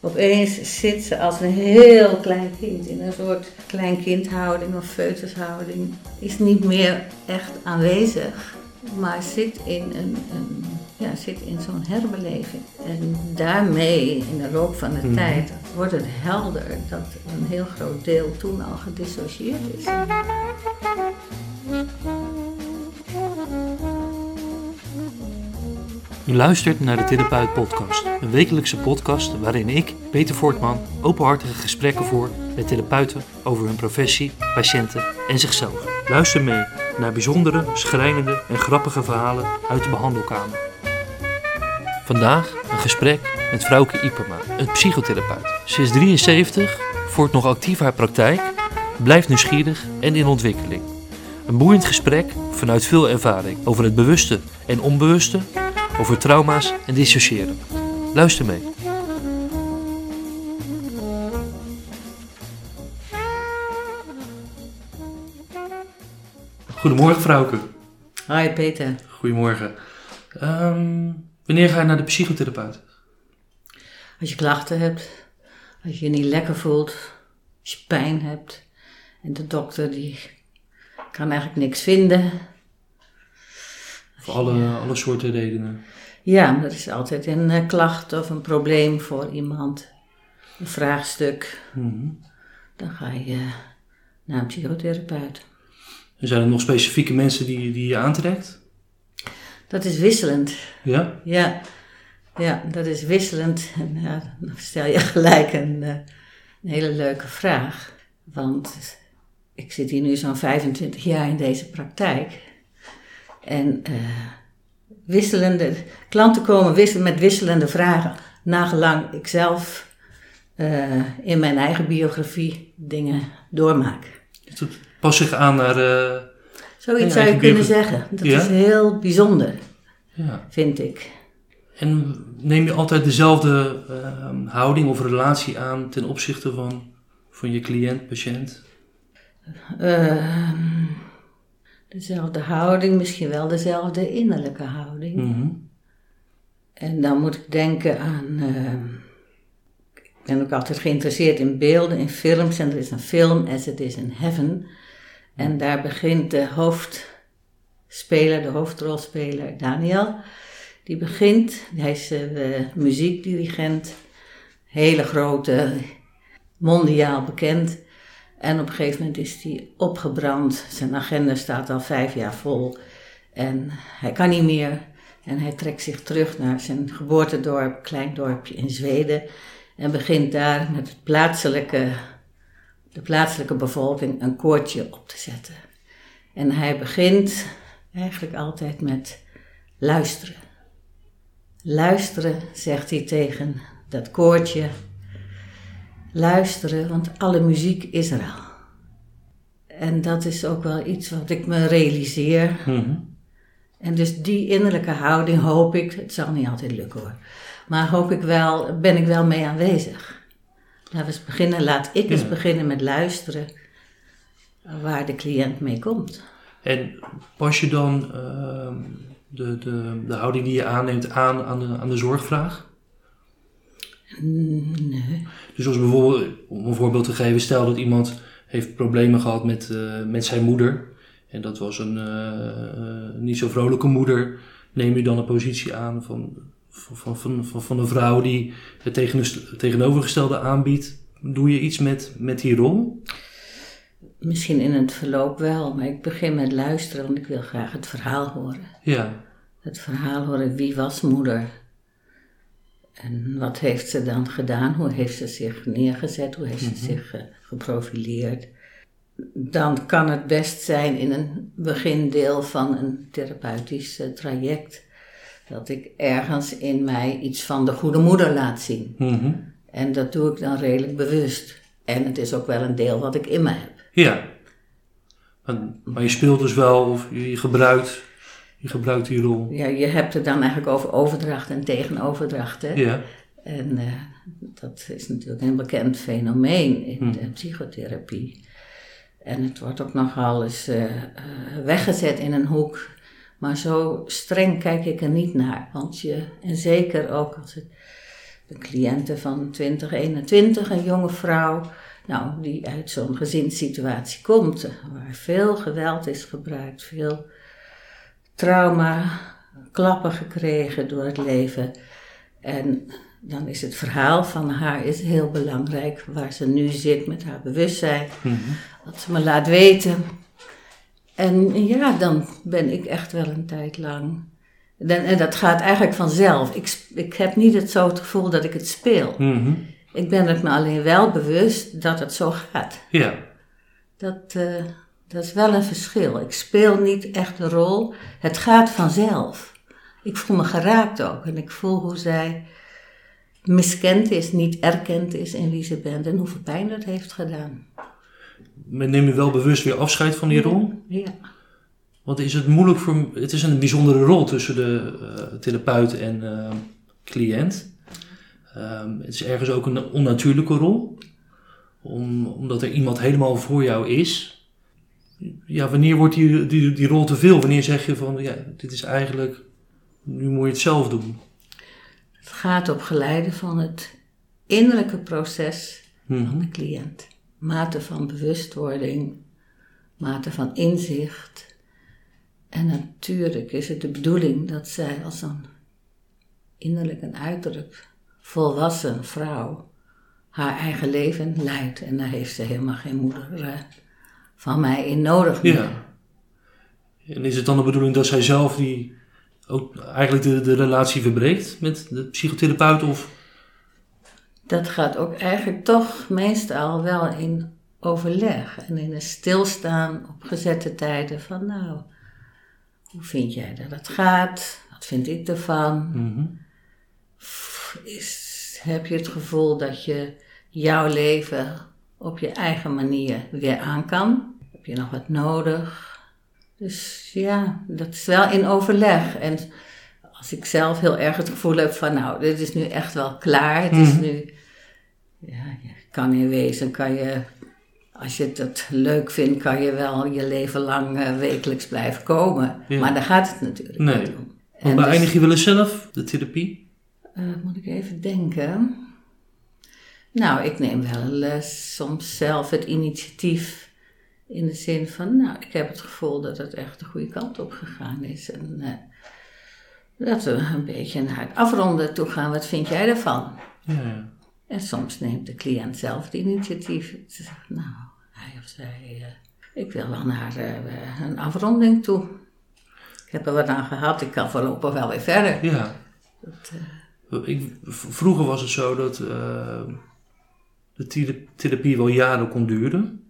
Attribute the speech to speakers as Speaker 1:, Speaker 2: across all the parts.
Speaker 1: opeens zit ze als een heel klein kind in een soort kleinkindhouding of foetushouding. Is niet meer echt aanwezig, maar zit in, een, een ja, zit in zo'n herbeleving. En daarmee, in de loop van de
Speaker 2: Mhm.
Speaker 1: tijd, wordt het helder dat een heel groot deel toen al gedissocieerd is.
Speaker 2: U luistert naar de Therapeut Podcast, een wekelijkse podcast waarin ik, Peter Voortman, openhartige gesprekken voer met therapeuten over hun professie, patiënten en zichzelf. Luister mee naar bijzondere, schrijnende en grappige verhalen uit de behandelkamer. Vandaag een gesprek met Frauke Ipema, een psychotherapeut. Ze is 73, voert nog actief haar praktijk, blijft nieuwsgierig en in ontwikkeling. Een boeiend gesprek vanuit veel ervaring over het bewuste en onbewuste, over trauma's en dissociëren. Luister mee. Goedemorgen, Frauke.
Speaker 1: Hoi Peter.
Speaker 2: Goedemorgen. Ehm, wanneer ga je naar de psychotherapeut?
Speaker 1: Als je klachten hebt, als je je niet lekker voelt, als je pijn hebt en de dokter die kan eigenlijk niks vinden.
Speaker 2: Voor alle, alle soorten redenen.
Speaker 1: Ja, maar er is altijd een eh, klacht of een probleem voor iemand, een vraagstuk.
Speaker 2: Mhm.
Speaker 1: Dan ga je naar een psychotherapeut.
Speaker 2: En zijn er nog specifieke mensen die, die je aantrekt?
Speaker 1: Dat is wisselend.
Speaker 2: Ja?
Speaker 1: Ja, ja dat is wisselend. En ja, dan stel je gelijk een, eh, een hele leuke vraag. Want ik zit hier nu zo'n 25 jaar in deze praktijk. En eh, wisselende, klanten komen wisselen met wisselende vragen. Nagelang ik zelf eh, in mijn eigen biografie dingen doormaak.
Speaker 2: Het past zich aan naar... eh,
Speaker 1: Zoiets zou je kunnen zeggen. Dat
Speaker 2: Ja?
Speaker 1: is heel bijzonder,
Speaker 2: ja.
Speaker 1: vind ik.
Speaker 2: En neem je altijd dezelfde houding of relatie aan ten opzichte van, van je cliënt, patiënt?
Speaker 1: Ehm, dezelfde houding, misschien wel dezelfde innerlijke houding.
Speaker 2: Mhm.
Speaker 1: En dan moet ik denken aan. ehm, ik ben ook altijd geïnteresseerd in beelden, in films. En er is een film, As It Is in Heaven. En daar begint de hoofdspeler, de hoofdrolspeler Daniel. Die begint, hij is eh, muziekdirigent, hele grote, mondiaal bekend. En op een gegeven moment is hij opgebrand. Zijn agenda staat al vijf jaar vol. En hij kan niet meer. En hij trekt zich terug naar zijn geboortedorp, klein dorpje in Zweden. En begint daar met het plaatselijke, de plaatselijke bevolking een koortje op te zetten. En hij begint eigenlijk altijd met luisteren. Luisteren, zegt hij tegen dat koortje. Luisteren, want alle muziek is er al. En dat is ook wel iets wat ik me realiseer.
Speaker 2: Mhm.
Speaker 1: En dus die innerlijke houding hoop ik, het zal niet altijd lukken hoor, maar hoop ik wel, ben ik wel mee aanwezig. Laten we eens beginnen, laat ik eens beginnen met luisteren waar de cliënt mee komt.
Speaker 2: En pas je dan ehm, de, de, de houding die je aanneemt aan aan de, aan de zorgvraag?
Speaker 1: Nee.
Speaker 2: Dus als bijvoorbeeld, om een voorbeeld te geven, stel dat iemand heeft problemen gehad met, eh, met zijn moeder. En dat was een eh, niet zo vrolijke moeder. Neem je dan een positie aan van, van, van, van, van een vrouw die het tegen, tegenovergestelde aanbiedt? Doe je iets met, met die rol?
Speaker 1: Misschien in het verloop wel, maar ik begin met luisteren, want ik wil graag het verhaal horen.
Speaker 2: Ja.
Speaker 1: Het verhaal horen, wie was moeder? En wat heeft ze dan gedaan? Hoe heeft ze zich neergezet? Hoe heeft ze zich eh, geprofileerd? Dan kan het best zijn in een begindeel van een therapeutisch eh, traject dat ik ergens in mij iets van de goede moeder laat zien.
Speaker 2: Mhm.
Speaker 1: En dat doe ik dan redelijk bewust. En het is ook wel een deel wat ik in me heb.
Speaker 2: Ja. Maar, maar je speelt dus wel, of je gebruikt, je gebruikt die rol.
Speaker 1: Ja, je hebt het dan eigenlijk over overdracht en tegenoverdracht. Hè?
Speaker 2: Ja.
Speaker 1: En eh, dat is natuurlijk een bekend fenomeen in
Speaker 2: Hmm.
Speaker 1: de psychotherapie. En het wordt ook nogal eens eh, eh, weggezet in een hoek. Maar zo streng kijk ik er niet naar. Want je, en zeker ook als het Een cliënte van 2021, een jonge vrouw, nou, die uit zo'n gezinssituatie komt, waar veel geweld is gebruikt, veel trauma, klappen gekregen door het leven. En dan is het verhaal van haar is heel belangrijk, waar ze nu zit met haar bewustzijn. Dat ze me laat weten. En ja, dan ben ik echt wel een tijd lang. En dat gaat eigenlijk vanzelf. Ik, ik heb niet het zo het gevoel dat ik het speel.
Speaker 2: Mhm.
Speaker 1: Ik ben het me alleen wel bewust dat het zo gaat.
Speaker 2: Ja.
Speaker 1: Dat, uh, dat is wel een verschil. Ik speel niet echt een rol. Het gaat vanzelf. Ik voel me geraakt ook. En ik voel hoe zij miskend is, niet erkend is in wie ze bent. En hoeveel pijn dat heeft gedaan.
Speaker 2: Maar neem je wel bewust weer afscheid van die rol?
Speaker 1: Ja.
Speaker 2: Want is het moeilijk voor... Het is een bijzondere rol tussen de uh, therapeut en uh, cliënt. Um, het is ergens ook een onnatuurlijke rol. Om, omdat er iemand helemaal voor jou is. Ja, wanneer wordt die, die, die rol te veel? Wanneer zeg je van, ja, dit is eigenlijk... Nu moet je het zelf doen.
Speaker 1: Het gaat op geleide van het innerlijke proces
Speaker 2: Mhm.
Speaker 1: van de cliënt. Mate van bewustwording, mate van inzicht. En natuurlijk is het de bedoeling dat zij als een innerlijk en uiterlijk volwassen vrouw haar eigen leven leidt. En daar heeft ze helemaal geen moeder eh, van mij in nodig. meer.
Speaker 2: Ja. En is het dan de bedoeling dat zij zelf die ook eigenlijk de, de relatie verbreekt met de psychotherapeut? Of?
Speaker 1: Dat gaat ook eigenlijk toch meestal wel in overleg en in een stilstaan op gezette tijden van nou, hoe vind jij dat het gaat? Wat vind ik ervan?
Speaker 2: Mhm.
Speaker 1: Is, heb je het gevoel dat je jouw leven op je eigen manier weer aan kan? Heb je nog wat nodig? Dus ja, dat is wel in overleg. En als ik zelf heel erg het gevoel heb van nou, dit is nu echt wel klaar. Het is
Speaker 2: Mhm.
Speaker 1: nu, ja, je kan in wezen, kan je, als je het leuk vindt, kan je wel je leven lang eh, wekelijks blijven komen.
Speaker 2: Ja.
Speaker 1: Maar daar gaat het natuurlijk
Speaker 2: Nee.
Speaker 1: niet om. Dus-
Speaker 2: beëindig je wel eens zelf de therapie?
Speaker 1: eh, moet ik even denken. Nou, ik neem wel eh, soms zelf het initiatief. In de zin van, nou, ik heb het gevoel dat het echt de goede kant op gegaan is. En eh, dat we een beetje naar het afronden toe gaan. Wat vind jij ervan?
Speaker 2: Ja, ja.
Speaker 1: En soms neemt de cliënt zelf het initiatief. Ze zegt, nou, hij of zij, eh, ik wil wel naar eh, een afronding toe. Ik heb er wat aan gehad, ik kan voorlopig wel weer verder.
Speaker 2: ja.
Speaker 1: Dat,
Speaker 2: Ik, vroeger was het zo dat de thera- therapie wel jaren kon duren.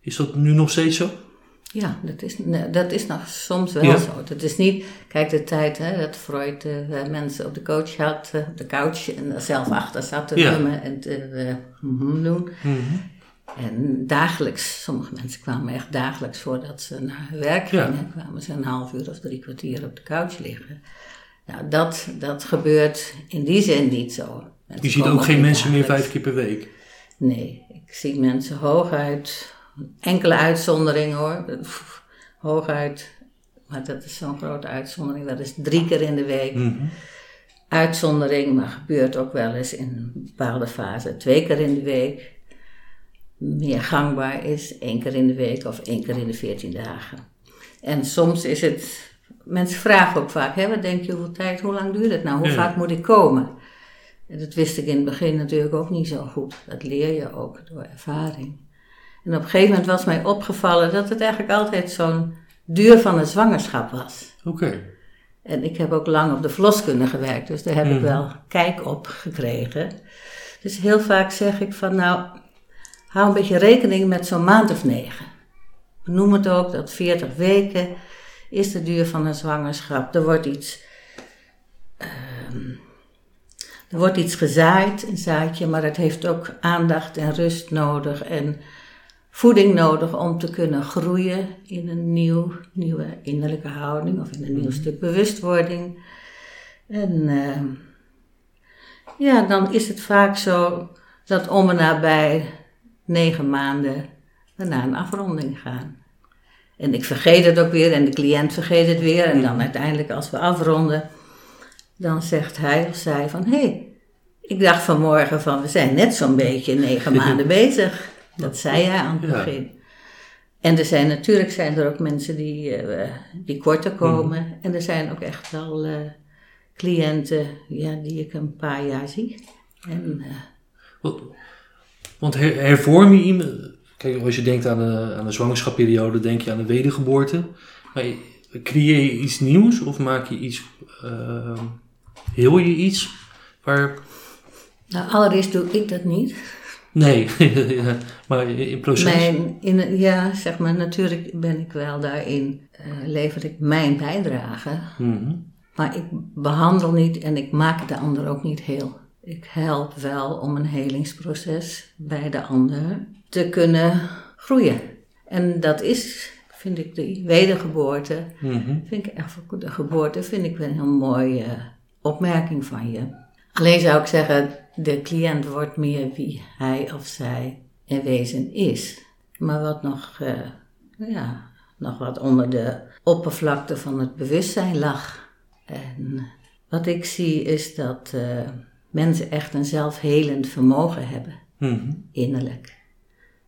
Speaker 2: Is dat nu nog steeds zo?
Speaker 1: Ja, dat is, dat is nog soms wel
Speaker 2: Ja.
Speaker 1: zo. Dat is niet, kijk de tijd hè, dat Freud eh, mensen op de coach had, eh, op de couch en er zelf achter zat te
Speaker 2: Ja.
Speaker 1: en te mhm doen.
Speaker 2: Mhm.
Speaker 1: En dagelijks, sommige mensen kwamen echt dagelijks voordat ze naar hun werk
Speaker 2: Ja.
Speaker 1: gingen, kwamen ze een half uur of drie kwartier op de couch liggen. Nou, dat, dat gebeurt in die zin niet zo. Mensen
Speaker 2: Je ziet ook geen mensen meer vijf keer per week.
Speaker 1: Nee, ik zie mensen hooguit, enkele uitzonderingen hoor, Pff, hooguit, maar dat is zo'n grote uitzondering, dat is drie keer in de week.
Speaker 2: Mhm.
Speaker 1: Uitzondering, maar gebeurt ook wel eens in een bepaalde fase twee keer in de week. Meer gangbaar is één keer in de week of één keer in de veertien dagen. En soms is het, mensen vragen ook vaak, hè, wat denk je, hoeveel tijd, hoe lang duurt het nou, hoe
Speaker 2: Ja.
Speaker 1: vaak moet ik komen? En dat wist ik in het begin natuurlijk ook niet zo goed. Dat leer je ook door ervaring. En op een gegeven moment was mij opgevallen dat het eigenlijk altijd zo'n duur van een zwangerschap was.
Speaker 2: Oké.
Speaker 1: En ik heb ook lang op de verloskunde gewerkt, dus daar heb ik
Speaker 2: Mhm.
Speaker 1: wel kijk op gekregen. Dus heel vaak zeg ik van nou, hou een beetje rekening met zo'n maand of negen. We noemen het ook dat 40 weken is de duur van een zwangerschap. Er wordt iets, ehm, er wordt iets gezaaid, een zaadje, maar het heeft ook aandacht en rust nodig en voeding nodig om te kunnen groeien in een nieuw, nieuwe innerlijke houding of in een nieuw stuk bewustwording. En ehm, ja, dan is het vaak zo dat om en nabij negen maanden we naar een afronding gaan. En ik vergeet het ook weer en de cliënt vergeet het weer. En dan uiteindelijk als we afronden, dan zegt hij of zij van... hé, hey, Ik dacht vanmorgen van, we zijn net zo'n beetje negen maanden bezig. Dat zei hij aan het
Speaker 2: Ja.
Speaker 1: begin. En er zijn natuurlijk zijn er ook mensen die, eh, die korter komen.
Speaker 2: Mhm.
Speaker 1: En er zijn ook echt wel eh, cliënten ja, die ik een paar jaar zie. En eh,
Speaker 2: Want, want her- hervorm je iemand... Kijk, als je denkt aan de, aan de zwangerschapperiode, denk je aan de wedergeboorte. Maar creëer je iets nieuws of maak je iets... eh, heel je iets waar...
Speaker 1: nou, allereerst doe ik dat niet.
Speaker 2: Nee, maar in proces.
Speaker 1: Mijn, in, ja, zeg maar, natuurlijk ben ik wel daarin, eh, lever ik mijn bijdrage.
Speaker 2: Mhm.
Speaker 1: Maar ik behandel niet en ik maak de ander ook niet heel. Ik help wel om een helingsproces bij de ander te kunnen groeien. En dat is, vind ik, de wedergeboorte.
Speaker 2: Mhm.
Speaker 1: Vind ik echt de geboorte vind ik wel een heel mooie opmerking van je. Alleen zou ik zeggen, de cliënt wordt meer wie hij of zij in wezen is. Maar wat nog, eh, ja, nog wat onder de oppervlakte van het bewustzijn lag. En wat ik zie is dat eh, mensen echt een zelfhelend vermogen hebben,
Speaker 2: Mhm.
Speaker 1: innerlijk.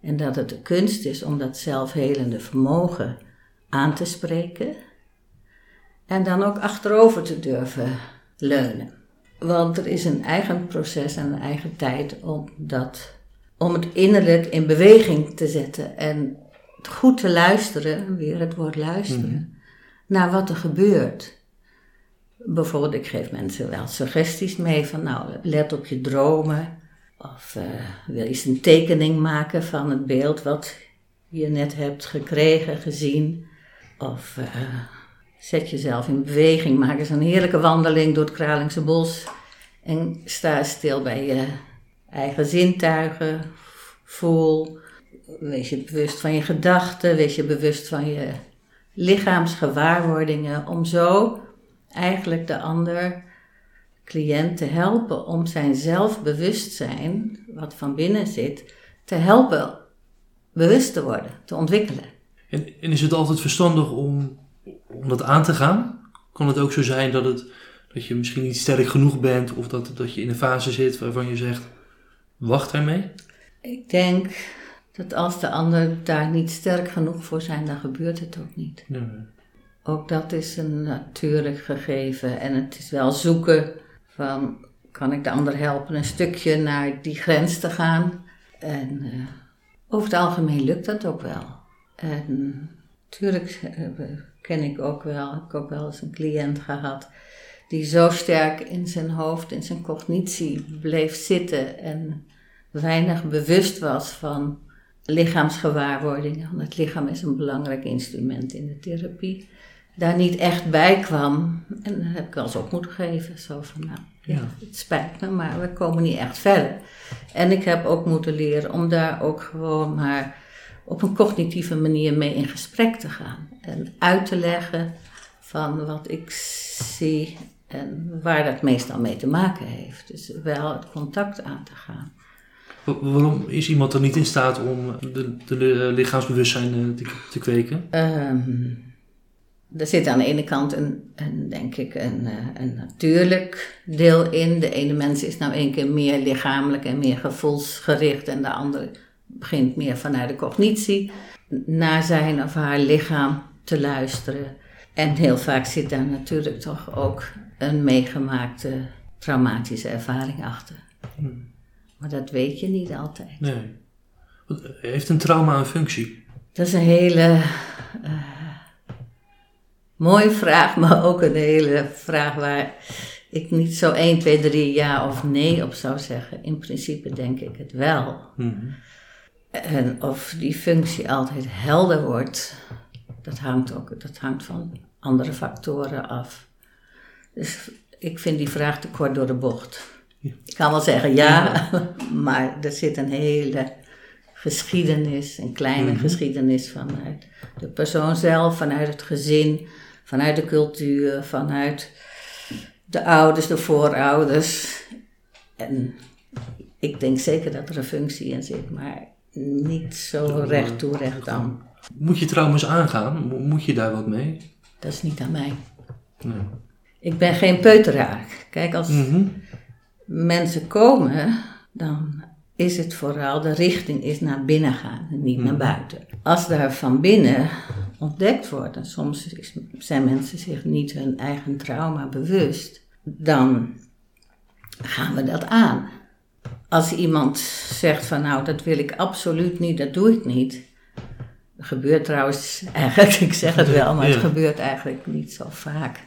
Speaker 1: En dat het de kunst is om dat zelfhelende vermogen aan te spreken. En dan ook achterover te durven leunen. Want er is een eigen proces en een eigen tijd om, dat, om het innerlijk in beweging te zetten. En goed te luisteren, weer het woord luisteren, naar wat er gebeurt. Bijvoorbeeld, ik geef mensen wel suggesties mee van nou, let op je dromen. Of eh, wil je eens een tekening maken van het beeld wat je net hebt gekregen, gezien. Of eh, zet jezelf in beweging, maak eens een heerlijke wandeling door het Kralingse bos. En sta stil bij je eigen zintuigen. Voel, wees je bewust van je gedachten, wees je bewust van je lichaamsgewaarwordingen. Om zo eigenlijk de ander cliënt te helpen om zijn zelfbewustzijn, wat van binnen zit, te helpen bewust te worden, te ontwikkelen.
Speaker 2: En, en is het altijd verstandig om, om dat aan te gaan? Kan het ook zo zijn dat, het, dat je misschien niet sterk genoeg bent of dat, dat je in een fase zit waarvan je zegt, wacht daarmee?
Speaker 1: Ik denk dat als de ander daar niet sterk genoeg voor zijn, dan gebeurt het ook niet.
Speaker 2: Nee.
Speaker 1: Ook dat is een natuurlijk gegeven en het is wel zoeken van, kan ik de ander helpen een stukje naar die grens te gaan? En eh, over het algemeen lukt dat ook wel. En natuurlijk eh, ken ik ook wel, heb ik ook wel eens een cliënt gehad die zo sterk in zijn hoofd, in zijn cognitie bleef zitten en weinig bewust was van lichaamsgewaarwordingen. Want het lichaam is een belangrijk instrument in de therapie. Daar niet echt bij kwam. En dan heb ik wel eens op moeten geven. Zo van, nou, Ja. het spijt me, maar we komen niet echt verder. En ik heb ook moeten leren om daar ook gewoon maar op een cognitieve manier mee in gesprek te gaan. En uit te leggen van wat ik zie en waar dat meestal mee te maken heeft. Dus wel het contact aan te gaan.
Speaker 2: Wa- Waarom is iemand er niet in staat om de, de, de lichaamsbewustzijn eh, te, te kweken?
Speaker 1: Ehm, er zit aan de ene kant een, een denk ik, een, eh, een natuurlijk deel in. De ene mens is nou een keer meer lichamelijk en meer gevoelsgericht en de andere begint meer vanuit de cognitie naar zijn of haar lichaam te luisteren. En heel vaak zit daar natuurlijk toch ook een meegemaakte traumatische ervaring achter. Maar dat weet je niet altijd.
Speaker 2: Nee. Heeft een trauma een functie?
Speaker 1: Dat is een hele eh, mooie vraag, maar ook een hele vraag waar ik niet zo 1, 2, 3 ja of nee op zou zeggen. In principe denk ik het wel.
Speaker 2: Mhm.
Speaker 1: En of die functie altijd helder wordt, dat hangt ook dat hangt van andere factoren af. Dus ik vind die vraag te kort door de bocht.
Speaker 2: Ja.
Speaker 1: Ik kan wel zeggen ja, maar er zit een hele geschiedenis, een kleine
Speaker 2: Mhm.
Speaker 1: geschiedenis vanuit de persoon zelf, vanuit het gezin, vanuit de cultuur, vanuit de ouders, de voorouders. En ik denk zeker dat er een functie in zit, maar niet zo recht toe, recht aan.
Speaker 2: Moet je trauma's aangaan? Mo- Moet je daar wat mee?
Speaker 1: Dat is niet aan mij.
Speaker 2: Nee.
Speaker 1: Ik ben geen peuteraar. Kijk, als
Speaker 2: Mhm.
Speaker 1: mensen komen, dan is het vooral de richting is naar binnen gaan en niet naar
Speaker 2: Mhm.
Speaker 1: buiten. Als daar van binnen ontdekt wordt, en soms is- zijn mensen zich niet hun eigen trauma bewust, dan gaan we dat aan. Als iemand zegt van nou, dat wil ik absoluut niet, dat doe ik niet. Dat gebeurt trouwens eigenlijk, ik zeg het wel, maar het gebeurt eigenlijk niet zo vaak.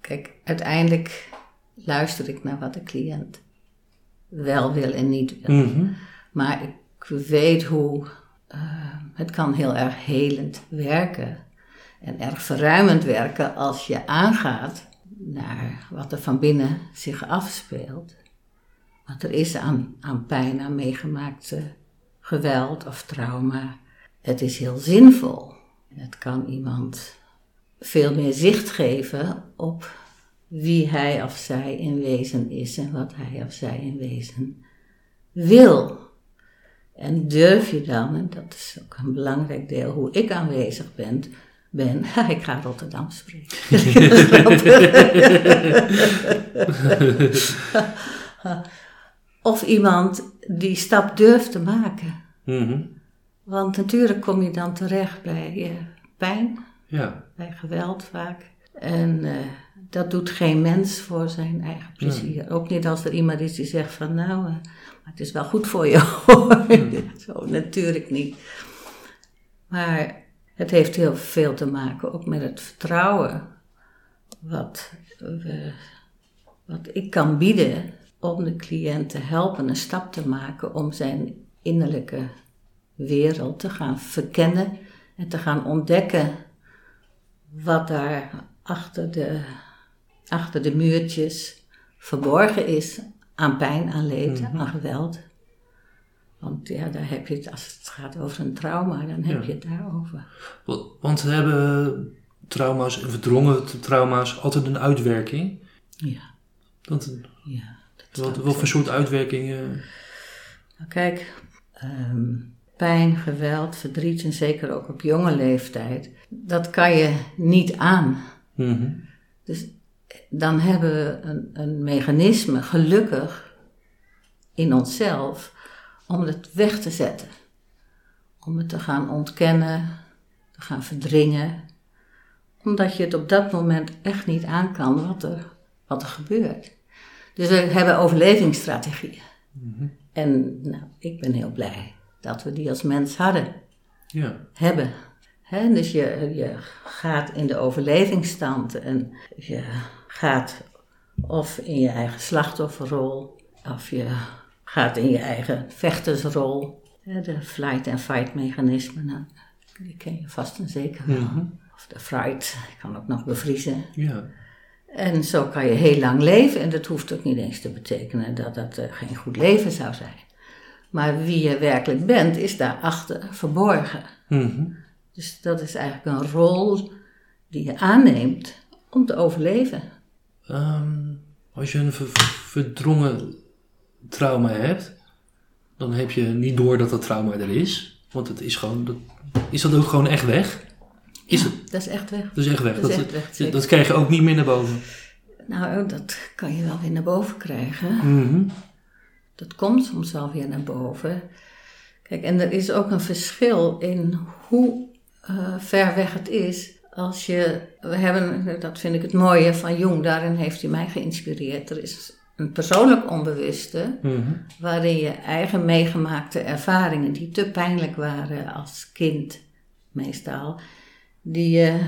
Speaker 1: Kijk, uiteindelijk luister ik naar wat de cliënt wel wil en niet wil.
Speaker 2: Mhm.
Speaker 1: Maar ik weet hoe eh, het kan heel erg helend werken en erg verruimend werken als je aangaat naar wat er van binnen zich afspeelt. Wat er is aan, aan pijn, aan meegemaakte geweld of trauma. Het is heel zinvol. Het kan iemand veel meer zicht geven op wie hij of zij in wezen is en wat hij of zij in wezen wil. En durf je dan, en dat is ook een belangrijk deel hoe ik aanwezig ben, ben ik ga Rotterdam spreken. of iemand die stap durft te maken.
Speaker 2: Mhm.
Speaker 1: Want natuurlijk kom je dan terecht bij pijn,
Speaker 2: Ja.
Speaker 1: bij geweld vaak. En eh, dat doet geen mens voor zijn eigen plezier. Ook niet als er iemand is die zegt van nou, eh, maar het is wel goed voor je hoor. Zo natuurlijk niet. Maar het heeft heel veel te maken ook met het vertrouwen wat, we, wat ik kan bieden om de cliënt te helpen een stap te maken om zijn innerlijke wereld te gaan verkennen en te gaan ontdekken wat daar achter de, achter de muurtjes verborgen is aan pijn, aan leed,
Speaker 2: Mhm.
Speaker 1: aan geweld. Want ja, daar heb je het, als het gaat over een trauma, dan heb
Speaker 2: Ja.
Speaker 1: je het daarover.
Speaker 2: Wa- Want hebben trauma's en verdrongen trauma's altijd een uitwerking?
Speaker 1: Ja,
Speaker 2: Dat,
Speaker 1: ja.
Speaker 2: Wat, wat voor soort uitwerkingen?
Speaker 1: Nou, kijk, ehm, pijn, geweld, verdriet en zeker ook op jonge leeftijd, dat kan je niet aan.
Speaker 2: Mhm.
Speaker 1: Dus dan hebben we een, een mechanisme, gelukkig, in onszelf, om het weg te zetten. Om het te gaan ontkennen, te gaan verdringen. Omdat je het op dat moment echt niet aan kan wat er, wat er gebeurt. Dus we hebben overlevingsstrategieën. En nou, ik ben heel blij dat we die als mens hadden
Speaker 2: Ja.
Speaker 1: hebben. Dus je, je gaat in de overlevingsstand en je gaat of in je eigen slachtofferrol, of je gaat in je eigen vechtersrol. De flight and fight mechanismen, nou, die ken je vast en zeker wel.
Speaker 2: Mhm.
Speaker 1: Of de fright, ik kan ook nog bevriezen.
Speaker 2: Ja.
Speaker 1: En zo kan je heel lang leven en dat hoeft ook niet eens te betekenen dat dat eh, geen goed leven zou zijn. Maar wie je werkelijk bent, is daarachter verborgen.
Speaker 2: Mhm.
Speaker 1: Dus dat is eigenlijk een rol die je aanneemt om te overleven.
Speaker 2: Ehm, als je een ver- verdrongen trauma hebt, dan heb je niet door dat dat trauma er is. Want het is gewoon, dat, is dat ook gewoon echt weg? Is het,
Speaker 1: Dat is echt weg.
Speaker 2: dat is echt weg.
Speaker 1: Dat is
Speaker 2: Dat,
Speaker 1: echt weg,
Speaker 2: dat,
Speaker 1: zeker.
Speaker 2: dat krijg je ook niet meer naar boven.
Speaker 1: Nou, dat kan je wel weer naar boven krijgen.
Speaker 2: Mhm.
Speaker 1: Dat komt soms wel weer naar boven. Kijk, en er is ook een verschil in hoe eh, ver weg het is. Als je, we hebben, dat vind ik het mooie van Jung, daarin heeft hij mij geïnspireerd. Er is een persoonlijk onbewuste,
Speaker 2: Mhm.
Speaker 1: waarin je eigen meegemaakte ervaringen, die te pijnlijk waren als kind meestal, die, je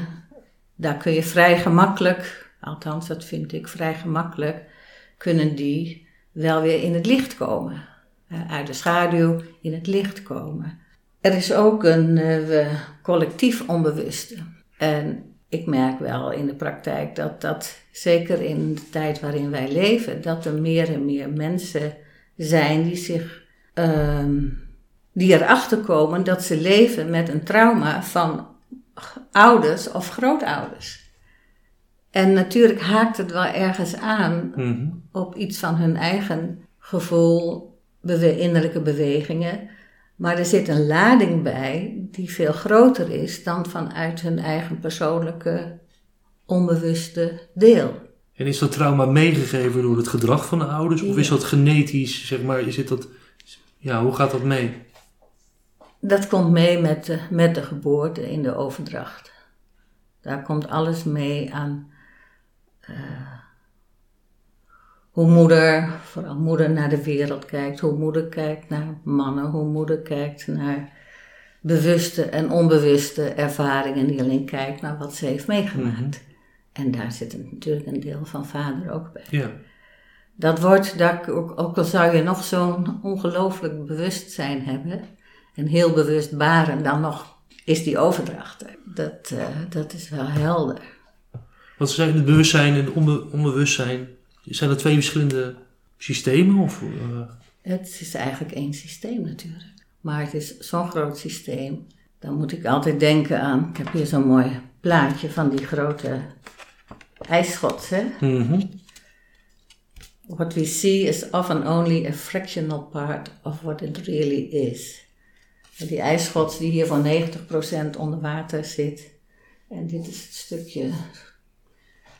Speaker 1: daar kun je vrij gemakkelijk, althans dat vind ik vrij gemakkelijk, kunnen die wel weer in het licht komen. Eh, uit de schaduw in het licht komen. Er is ook een eh, collectief onbewuste. En ik merk wel in de praktijk dat dat, zeker in de tijd waarin wij leven, dat er meer en meer mensen zijn die zich, ehm, die erachter komen dat ze leven met een trauma van ouders of grootouders. En natuurlijk haakt het wel ergens aan
Speaker 2: Mhm.
Speaker 1: op iets van hun eigen gevoel, bewe- innerlijke bewegingen. Maar er zit een lading bij die veel groter is dan vanuit hun eigen persoonlijke onbewuste deel.
Speaker 2: En is dat trauma meegegeven door het gedrag van de ouders? Of is dat genetisch, zeg maar, is het dat... Ja, hoe gaat dat mee?
Speaker 1: Dat komt mee met de, met de geboorte in de overdracht. Daar komt alles mee aan eh, hoe moeder, vooral moeder naar de wereld kijkt, hoe moeder kijkt naar mannen, hoe moeder kijkt naar bewuste en onbewuste ervaringen, die alleen kijkt naar wat ze heeft meegemaakt. En daar zit natuurlijk een deel van vader ook bij.
Speaker 2: Ja.
Speaker 1: Dat wordt, daar, ook, ook al zou je nog zo'n ongelooflijk bewustzijn hebben, en heel bewust baren, dan nog is die overdracht er. Dat, eh, dat is wel helder.
Speaker 2: Wat zijn het bewustzijn en het onbe- onbewustzijn? Zijn dat twee verschillende systemen? Of, eh,
Speaker 1: Het is eigenlijk één systeem natuurlijk. Maar het is zo'n groot systeem. Dan moet ik altijd denken aan, ik heb hier zo'n mooi plaatje van die grote ijsschots. Hè?
Speaker 2: mhm.
Speaker 1: What we see is often only a fractional part of what it really is. Die ijsschots die hier voor 90% onder water zit. En dit is het stukje.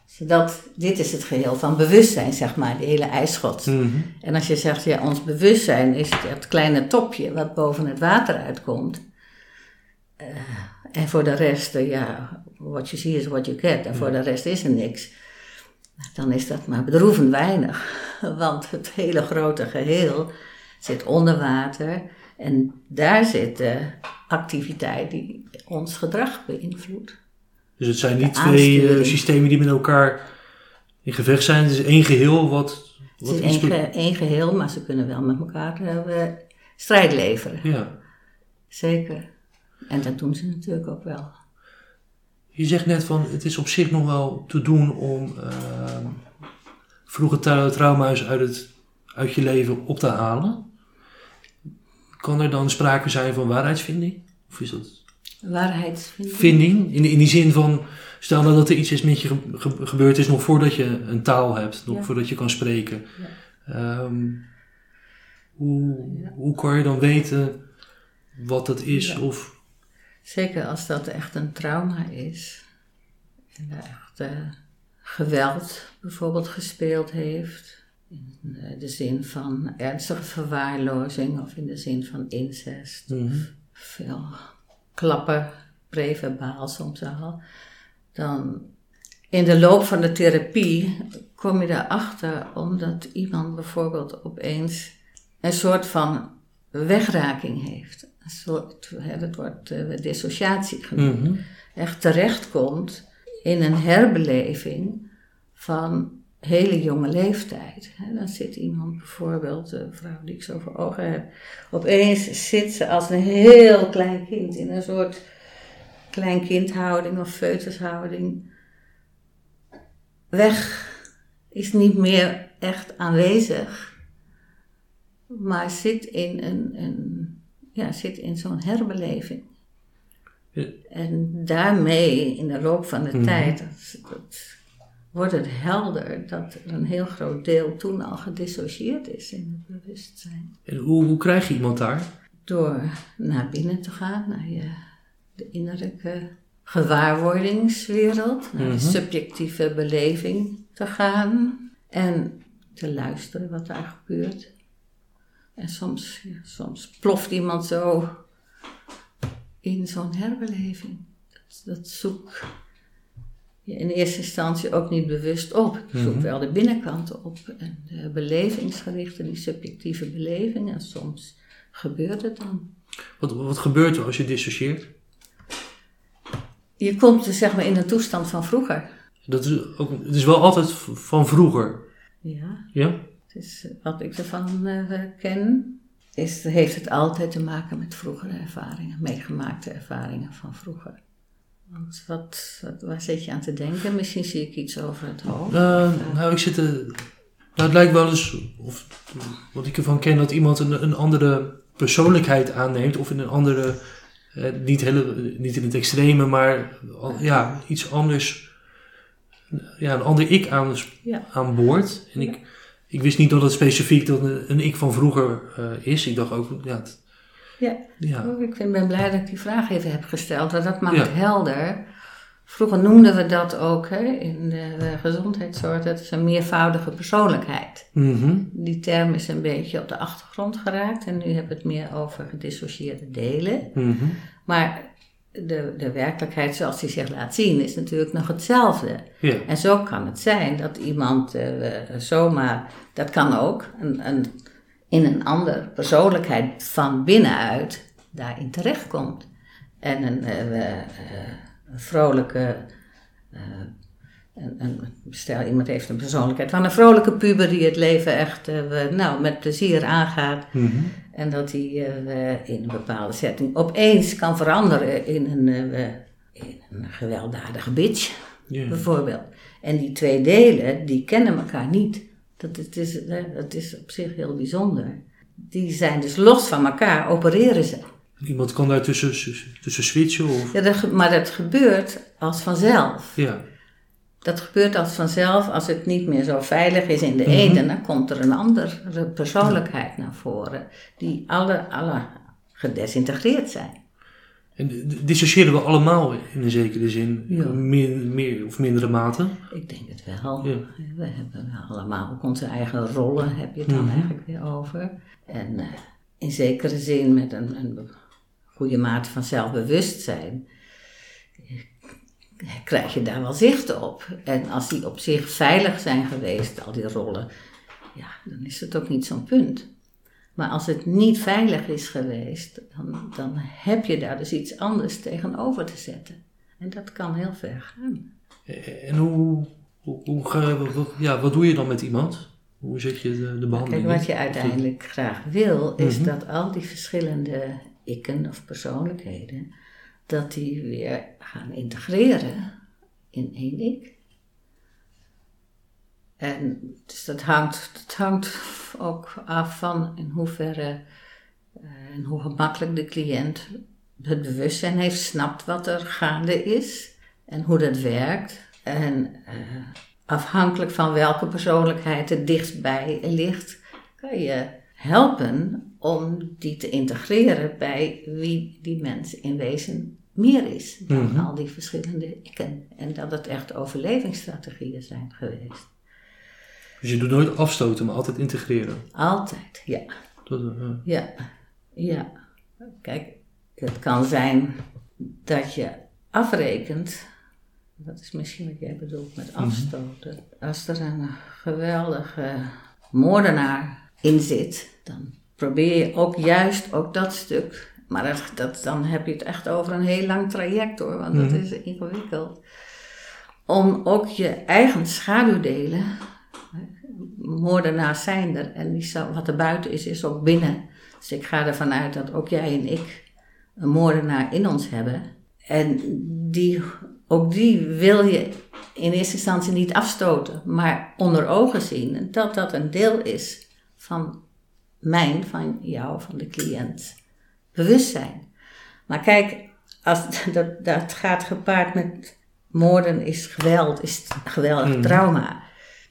Speaker 1: Zodat, dit is het geheel van bewustzijn, zeg maar, die hele ijsschots.
Speaker 2: Mhm.
Speaker 1: En als je zegt, ja, ons bewustzijn is het, het kleine topje wat boven het water uitkomt. Eh, en voor de rest, eh, ja, what you see is what you get. En voor de rest is er niks. Dan is dat maar bedroevend weinig. Want het hele grote geheel zit onder water. En daar zit de activiteit die ons gedrag beïnvloedt.
Speaker 2: Dus het zijn niet twee eh, systemen die met elkaar in gevecht zijn. Het is één geheel wat...
Speaker 1: Het
Speaker 2: wat
Speaker 1: is één, ge- één geheel, maar ze kunnen wel met elkaar eh, strijd leveren.
Speaker 2: Ja.
Speaker 1: Zeker. En dat doen ze natuurlijk ook wel.
Speaker 2: Je zegt net van, het is op zich nog wel te doen om eh, vroege tra- trauma's uit, het, uit je leven op te halen. Kan er dan sprake zijn van waarheidsvinding? Of is dat
Speaker 1: Waarheidsvinding.
Speaker 2: vinding? In, in die zin van, stel nou dat er iets is met je ge- ge- gebeurd is nog voordat je een taal hebt, nog
Speaker 1: Ja.
Speaker 2: voordat je kan spreken.
Speaker 1: Ja.
Speaker 2: Ehm, hoe, hoe kan je dan weten wat dat is? Of,
Speaker 1: Zeker als dat echt een trauma is. En er echt eh, geweld bijvoorbeeld gespeeld heeft. In de zin van ernstige verwaarlozing of in de zin van incest.
Speaker 2: Mhm.
Speaker 1: Veel klappen, preverbaal soms al. Dan in de loop van de therapie kom je erachter omdat iemand bijvoorbeeld opeens een soort van wegraking heeft. Een soort, hè, dat wordt eh, dissociatie genoemd.
Speaker 2: Mhm.
Speaker 1: Echt terechtkomt in een herbeleving van hele jonge leeftijd. Hè, Dan zit iemand bijvoorbeeld, de vrouw die ik zo voor ogen heb, opeens zit ze als een heel klein kind in een soort kleinkindhouding of foetushouding. Weg is niet meer echt aanwezig, maar zit in, een, een, ja, zit in zo'n herbeleving.
Speaker 2: Ja.
Speaker 1: En daarmee, in de loop van de
Speaker 2: Mhm.
Speaker 1: tijd, dat, dat wordt het helder dat er een heel groot deel toen al gedissocieerd is in het bewustzijn.
Speaker 2: En hoe, hoe krijg je iemand daar?
Speaker 1: Door naar binnen te gaan, naar je, de innerlijke gewaarwordingswereld, naar
Speaker 2: Mhm.
Speaker 1: de subjectieve beleving te gaan en te luisteren wat daar gebeurt. En soms, ja, soms ploft iemand zo in zo'n herbeleving. Dat, dat zoek je in eerste instantie ook niet bewust op. Ik zoek
Speaker 2: Mhm.
Speaker 1: wel de binnenkant op en de belevingsgerichte, die subjectieve beleving. En soms gebeurt het dan.
Speaker 2: Wat, wat gebeurt er als je dissocieert?
Speaker 1: Je komt dus zeg maar in een toestand van vroeger.
Speaker 2: Dat is, ook, het is wel altijd van vroeger.
Speaker 1: Ja,
Speaker 2: Ja?
Speaker 1: het is, eh, wat ik ervan eh, ken, is, heeft het altijd te maken met vroegere ervaringen, meegemaakte ervaringen van vroeger. Want wat, wat, waar zit je aan te denken? Misschien zie ik iets over het hoofd.
Speaker 2: Eh, nou, ik zit. nou, het lijkt wel eens, of wat ik ervan ken, dat iemand een, een andere persoonlijkheid aanneemt. Of in een andere, eh, niet, hele, niet in het extreme, maar al- ja, iets anders. Ja, een ander ik aan,
Speaker 1: Ja.
Speaker 2: aan boord. En ik, ik wist niet dat het specifiek dat een, een ik van vroeger eh, is. Ik dacht ook, ja, het-
Speaker 1: Ja.
Speaker 2: ja.
Speaker 1: Oh, Ik vind- ben blij dat ik die vraag even heb gesteld, want dat maakt
Speaker 2: Ja.
Speaker 1: helder Vroeger noemden we dat ook hè, in de gezondheidszorg, dat is een meervoudige persoonlijkheid.
Speaker 2: Mhm.
Speaker 1: Die term is een beetje op de achtergrond geraakt en nu hebben we het meer over gedissocieerde delen.
Speaker 2: Mhm.
Speaker 1: Maar de, de werkelijkheid zoals die zich laat zien is natuurlijk nog hetzelfde.
Speaker 2: Ja.
Speaker 1: En zo kan het zijn dat iemand eh, zomaar, dat kan ook, een, een, in een andere persoonlijkheid van binnenuit daarin terechtkomt. En een, eh, eh, vrolijke, eh, een, een, stel iemand heeft een persoonlijkheid van een vrolijke puber die het leven echt nou, met plezier aangaat.
Speaker 2: Mhm.
Speaker 1: En dat eh, in een bepaalde setting opeens kan veranderen in een, in een gewelddadige bitch, bijvoorbeeld. En die twee delen, die kennen elkaar niet. Dat, het is, dat is op zich heel bijzonder. Die zijn dus los van elkaar, opereren ze.
Speaker 2: Iemand kan daar tussen, tussen switchen of...
Speaker 1: Ja, dat, maar dat gebeurt als vanzelf.
Speaker 2: Ja.
Speaker 1: Dat gebeurt als vanzelf als het niet meer zo veilig is in de
Speaker 2: Mhm.
Speaker 1: ene. Dan komt er een andere persoonlijkheid naar voren. Die alle, alle gedesintegreerd zijn.
Speaker 2: En dissociëren we allemaal in een zekere zin,
Speaker 1: Ja.
Speaker 2: meer, meer of mindere mate.
Speaker 1: Ik denk het wel.
Speaker 2: Ja.
Speaker 1: We hebben allemaal ook onze eigen rollen, heb je het dan
Speaker 2: Mhm.
Speaker 1: eigenlijk weer over. En eh, in zekere zin met een, een goede mate van zelfbewustzijn eh, krijg je daar wel zicht op. En als die op zich veilig zijn geweest, al die rollen, ja, dan is het ook niet zo'n punt. Maar als het niet veilig is geweest, dan, dan heb je daar dus iets anders tegenover te zetten. En dat kan heel ver gaan.
Speaker 2: Eh, En hoe, hoe, hoe ga, wat, ja, wat doe je dan met iemand? Hoe zet je de, de behandeling
Speaker 1: Kijk, wat je uiteindelijk graag wil, is
Speaker 2: Mhm.
Speaker 1: dat al die verschillende ikken of persoonlijkheden, dat die weer gaan integreren in één ik. En dus dat hangt, dat hangt ook af van in hoeverre eh, en hoe gemakkelijk de cliënt het bewustzijn heeft, snapt wat er gaande is en hoe dat werkt. En eh, afhankelijk van welke persoonlijkheid het dichtstbij ligt, kan je helpen om die te integreren bij wie die mens in wezen meer is dan
Speaker 2: Mhm.
Speaker 1: al die verschillende ikken. En dat het echt overlevingsstrategieën zijn geweest.
Speaker 2: Dus je doet nooit afstoten, maar altijd integreren.
Speaker 1: Altijd, ja.
Speaker 2: Dat, eh,
Speaker 1: Ja, ja. Kijk, het kan zijn dat je afrekent. Dat is misschien wat jij bedoelt met afstoten. Als er een geweldige moordenaar in zit, dan probeer je ook juist ook dat stuk. Maar dat, dat, dan heb je het echt over een heel lang traject hoor, want dat
Speaker 2: Mhm.
Speaker 1: is ingewikkeld. Om ook je eigen schaduwdelen moordenaars zijn er. En wat er buiten is, is ook binnen. Dus ik ga ervan uit dat ook jij en ik een moordenaar in ons hebben. En die, ook die wil je in eerste instantie niet afstoten, maar onder ogen zien dat dat een deel is van mijn, van jou, van de cliënt. Bewustzijn. Maar kijk, als, dat, dat gaat gepaard met moorden is geweld, is geweldig
Speaker 2: Mhm.
Speaker 1: trauma.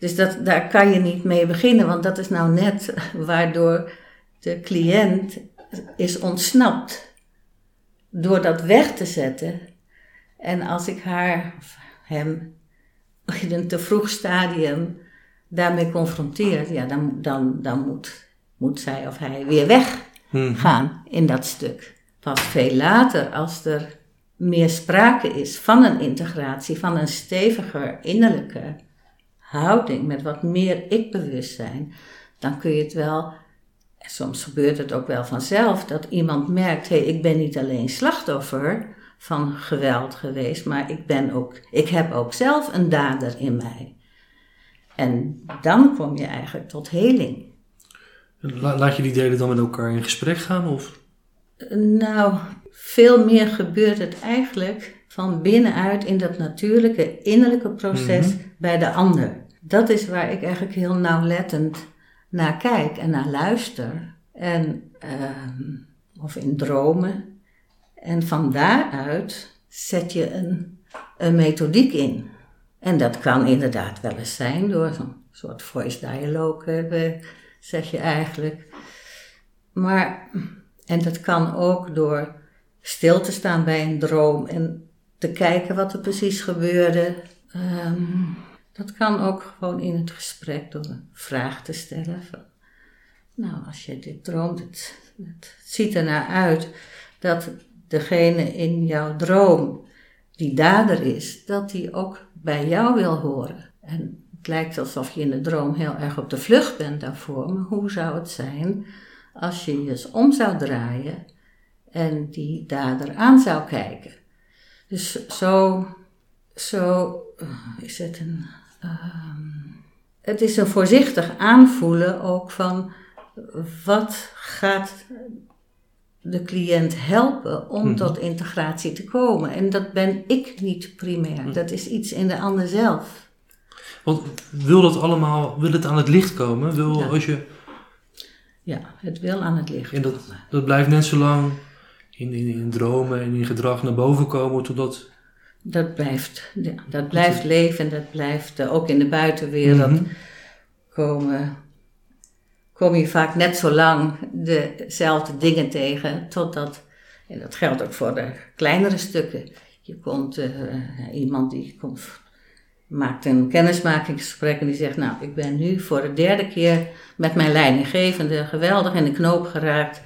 Speaker 1: Dus dat, daar kan je niet mee beginnen, want dat is nou net waardoor de cliënt is ontsnapt. Door dat weg te zetten. En als ik haar, of hem, in een te vroeg stadium daarmee confronteer, ja, dan, dan, dan moet, moet zij of hij weer weggaan
Speaker 2: mhm.
Speaker 1: in dat stuk. Pas veel later, als er meer sprake is van een integratie, van een steviger innerlijke houding met wat meer ik-bewustzijn, dan kun je het wel, en soms gebeurt het ook wel vanzelf, dat iemand merkt, hé, hey, ik ben niet alleen slachtoffer van geweld geweest, maar ik ben ook, ik heb ook zelf een dader in mij. En dan kom je eigenlijk tot heling.
Speaker 2: La- laat je die delen dan met elkaar in gesprek gaan? Of?
Speaker 1: Nou, veel meer gebeurt het eigenlijk van binnenuit in dat natuurlijke innerlijke proces
Speaker 2: Mhm.
Speaker 1: bij de ander. Dat is waar ik eigenlijk heel nauwlettend naar kijk en naar luister. En, ehm, of in dromen. En van daaruit zet je een, een methodiek in. En dat kan inderdaad wel eens zijn door zo'n soort voice dialogue, eh, zeg je eigenlijk. Maar, en dat kan ook door stil te staan bij een droom en te kijken wat er precies gebeurde. Ehm, dat kan ook gewoon in het gesprek door een vraag te stellen. Van, nou, als je dit droomt, het, het ziet er naar uit dat degene in jouw droom die dader is, dat die ook bij jou wil horen. En het lijkt alsof je in de droom heel erg op de vlucht bent daarvoor, maar hoe zou het zijn als je je eens om zou draaien en die dader aan zou kijken? Dus zo, zo eh, is het een. Ehm, het is een voorzichtig aanvoelen ook van wat gaat de cliënt helpen om mhm. tot integratie te komen. En dat ben ik niet primair. Mhm. Dat is iets in de ander zelf.
Speaker 2: Want wil dat allemaal, wil het aan het licht komen? Wil ja. als je...
Speaker 1: Ja, het wil aan het licht
Speaker 2: en dat, dat blijft net zo lang in, in, in dromen en in gedrag naar boven komen totdat...
Speaker 1: Dat blijft, dat blijft leven en dat blijft ook in de buitenwereld mm komen kom je vaak net zo lang dezelfde dingen tegen, totdat, en dat geldt ook voor de kleinere stukken. Je komt, uh, iemand die komt, maakt een kennismakingsgesprek en die zegt, nou, ik ben nu voor de derde keer met mijn leidinggevende geweldig in de knoop geraakt.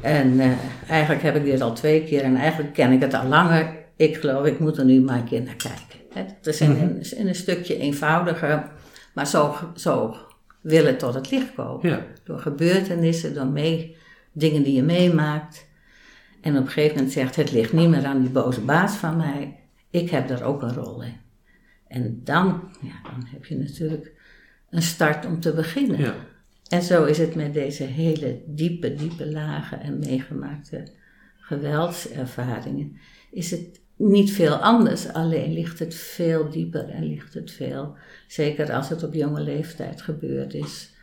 Speaker 1: En uh, eigenlijk heb ik dit al twee keer en eigenlijk ken ik het al langer. Ik geloof, ik moet er nu maar een keer naar kijken. Het is in, mhm. in een stukje eenvoudiger, maar zo, zo willen tot het licht komen. Ja. Door gebeurtenissen, door mee, dingen die je meemaakt. En op een gegeven moment zegt het ligt niet meer aan die boze baas van mij. Ik heb daar ook een rol in. En dan, ja, dan heb je natuurlijk een start om te beginnen. Ja. En zo is het met deze hele diepe, diepe lagen en meegemaakte geweldservaringen. Is het niet veel anders, alleen ligt het veel dieper en ligt het veel, zeker als het op jonge leeftijd gebeurd is,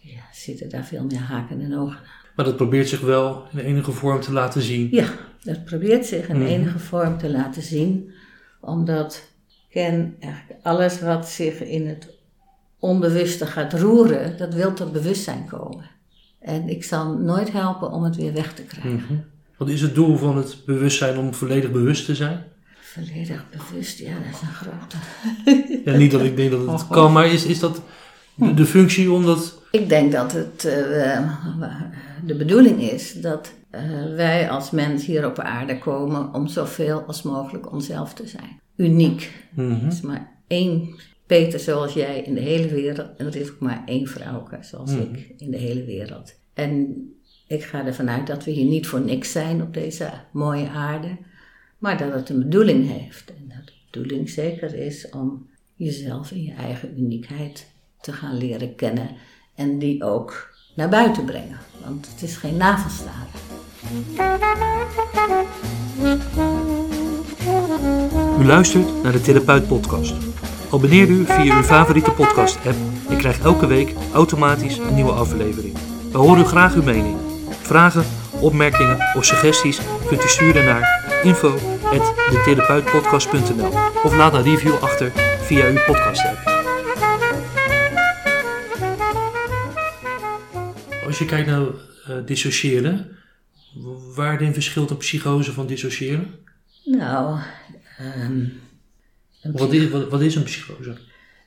Speaker 1: ja, zitten daar veel meer haken en ogen aan.
Speaker 2: Maar dat probeert zich wel in enige vorm te laten zien?
Speaker 1: Ja, dat probeert zich in mhm. enige vorm te laten zien, omdat ken eigenlijk alles wat zich in het onbewuste gaat roeren, dat wil tot bewustzijn komen. En ik zal nooit helpen om het weer weg te krijgen. Mhm.
Speaker 2: Wat is het doel van het bewustzijn om volledig bewust te zijn?
Speaker 1: Volledig bewust, ja, dat is een grote.
Speaker 2: ja, niet dat ik denk dat het kan, maar is, is dat de, functie om dat.
Speaker 1: Ik denk dat het uh, de bedoeling is dat uh, wij als mens hier op aarde komen om zoveel als mogelijk onszelf te zijn. Uniek. Mm Er is maar één Peter zoals jij in de hele wereld en er is ook maar één vrouw zoals mhm. ik in de hele wereld. En ik ga ervan uit dat we hier niet voor niks zijn op deze mooie aarde, maar dat het een bedoeling heeft. En dat de bedoeling zeker is om jezelf en je eigen uniekheid te gaan leren kennen en die ook naar buiten brengen. Want het is geen navelstaren.
Speaker 2: U luistert naar de Therapeut Podcast. Abonneer u via uw favoriete podcast-app en krijgt elke week automatisch een nieuwe aflevering. We horen graag uw mening. Vragen, opmerkingen of suggesties kunt u sturen naar info.detherapeutpodcast.nl of laat een review achter via uw podcast app. Als je kijkt naar uh, dissociëren, waarin verschilt een psychose van dissociëren?
Speaker 1: Nou,
Speaker 2: um, wat, is, wat, wat is een psychose?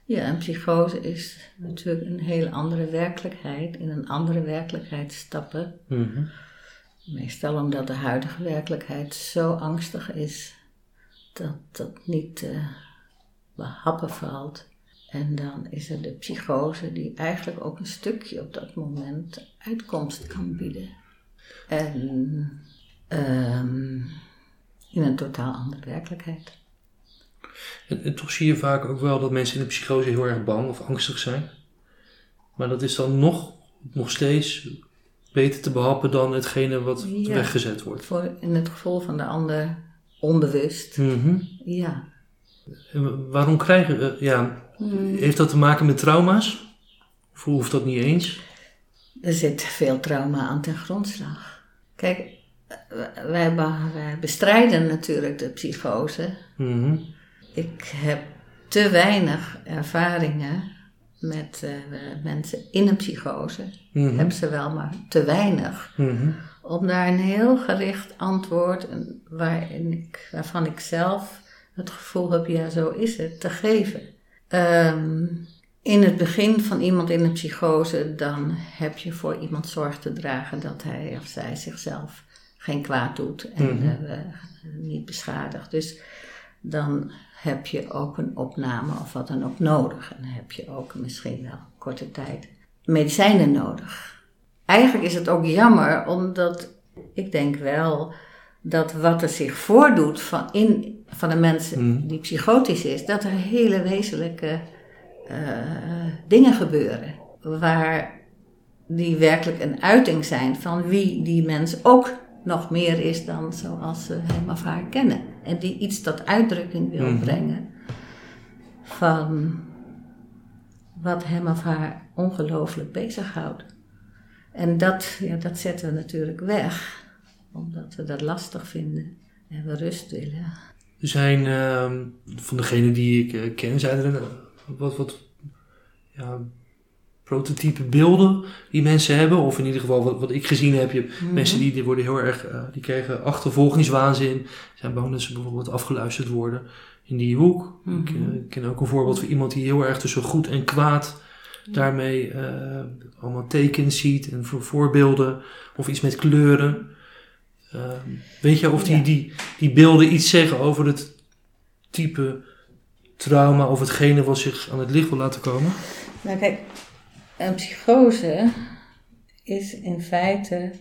Speaker 1: Ja, een psychose is natuurlijk een hele andere werkelijkheid, in een andere werkelijkheid stappen. Mhm. Meestal omdat de huidige werkelijkheid zo angstig is dat dat niet te uh, behappen valt. En dan is er de psychose die eigenlijk ook een stukje op dat moment uitkomst kan bieden. En um, in een totaal andere werkelijkheid.
Speaker 2: En, toch zie je vaak ook wel dat mensen in de psychose heel erg bang of angstig zijn. Maar dat is dan nog, nog steeds beter te behappen dan hetgene wat weggezet wordt.
Speaker 1: Voor in het geval van de ander onbewust.
Speaker 2: Mhm.
Speaker 1: Ja.
Speaker 2: En waarom krijgen we, ja, mm. heeft dat te maken met trauma's? Of hoeft dat niet eens?
Speaker 1: Er zit veel trauma aan ten grondslag. Kijk, wij, wij bestrijden natuurlijk de psychose.
Speaker 2: Mhm
Speaker 1: ik heb te weinig ervaringen met uh, mensen in een psychose. Mm -hmm. Heb ze wel, maar te weinig.
Speaker 2: Mhm.
Speaker 1: om daar een heel gericht antwoord, waarin ik, waarvan ik zelf het gevoel heb, ja, zo is het, te geven. Ehm, in het begin van iemand in een psychose, dan heb je voor iemand zorg te dragen dat hij of zij zichzelf geen kwaad doet en
Speaker 2: Mhm.
Speaker 1: eh, niet beschadigt. Dus dan heb je ook een opname of wat dan ook nodig. En dan heb je ook misschien wel korte tijd medicijnen nodig. Eigenlijk is het ook jammer, omdat ik denk wel dat wat er zich voordoet van, in, van een mens
Speaker 2: Mhm.
Speaker 1: die psychotisch is, dat er hele wezenlijke eh, dingen gebeuren. Waar die werkelijk een uiting zijn van wie die mens ook nog meer is dan zoals ze hem of haar kennen. En die iets tot uitdrukking wil
Speaker 2: Mhm.
Speaker 1: brengen van wat hem of haar ongelooflijk bezighoudt. En dat, ja, dat zetten we natuurlijk weg, omdat we dat lastig vinden en we rust willen.
Speaker 2: Er zijn ehm, van degene die ik eh, ken, zijn er wat, wat ja, prototype beelden die mensen hebben. Of in ieder geval wat, wat ik gezien heb. Je
Speaker 1: Mhm.
Speaker 2: mensen die, die worden heel erg, eh, die krijgen achtervolgingswaanzin. Zijn bang dat ze bijvoorbeeld afgeluisterd worden in die hoek. Ik eh,
Speaker 1: Mhm.
Speaker 2: ik ken ook een voorbeeld van iemand die heel erg tussen goed en kwaad daarmee eh, allemaal tekens ziet en voor voorbeelden of iets met kleuren. Ehm, weet je of die,
Speaker 1: Ja.
Speaker 2: die, die beelden iets zeggen over het type trauma of hetgene wat zich aan het licht wil laten komen?
Speaker 1: Nou kijk, een psychose is in feite,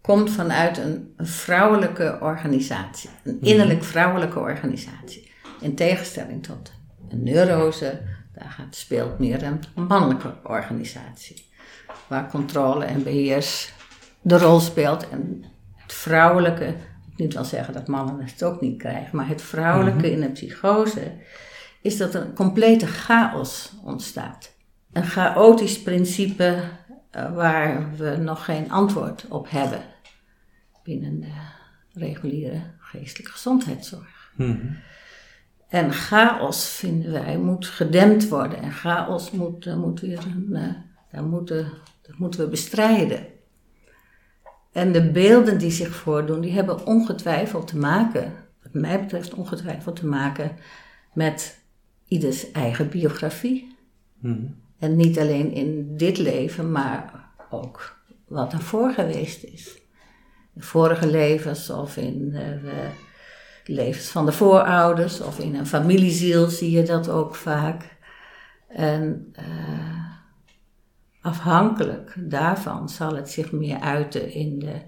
Speaker 1: komt vanuit een, een vrouwelijke organisatie. Een innerlijk vrouwelijke organisatie. In tegenstelling tot een neurose, daar gaat, speelt meer een mannelijke organisatie. Waar controle en beheers de rol speelt. En het vrouwelijke, ik niet wel zeggen dat mannen het ook niet krijgen, maar het vrouwelijke in een psychose is dat er een complete chaos ontstaat. Een chaotisch principe eh, waar we nog geen antwoord op hebben binnen de reguliere geestelijke gezondheidszorg.
Speaker 2: Mhm.
Speaker 1: En chaos, vinden wij, moet gedempt worden. En chaos moet, moet weer een, eh, daar moeten, dat moeten we bestrijden. En de beelden die zich voordoen, die hebben ongetwijfeld te maken, wat mij betreft ongetwijfeld te maken, met ieders eigen biografie.
Speaker 2: Mhm.
Speaker 1: En niet alleen in dit leven, maar ook wat daarvoor geweest is. In vorige levens of in eh, de levens van de voorouders of in een familieziel zie je dat ook vaak. En eh, afhankelijk daarvan zal het zich meer uiten in de,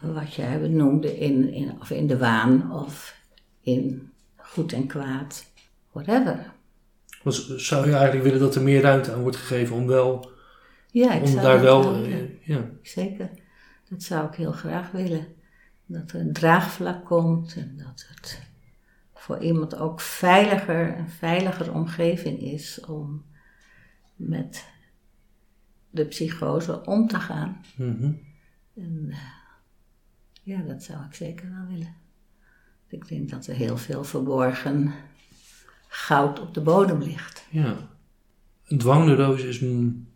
Speaker 1: wat jij benoemde, in, in, of in de waan of in goed en kwaad, whatever.
Speaker 2: Zou je eigenlijk willen dat er meer ruimte aan wordt gegeven om wel,
Speaker 1: Ja,
Speaker 2: om daar wel,
Speaker 1: willen.
Speaker 2: ja.
Speaker 1: Zeker. Dat zou ik heel graag willen. Dat er een draagvlak komt en dat het voor iemand ook veiliger, een veiliger omgeving is om met de psychose om te gaan.
Speaker 2: Mhm.
Speaker 1: En eh, ja, dat zou ik zeker wel willen. Ik denk dat er heel veel verborgen goud op de bodem ligt.
Speaker 2: ja. Een dwangneurose is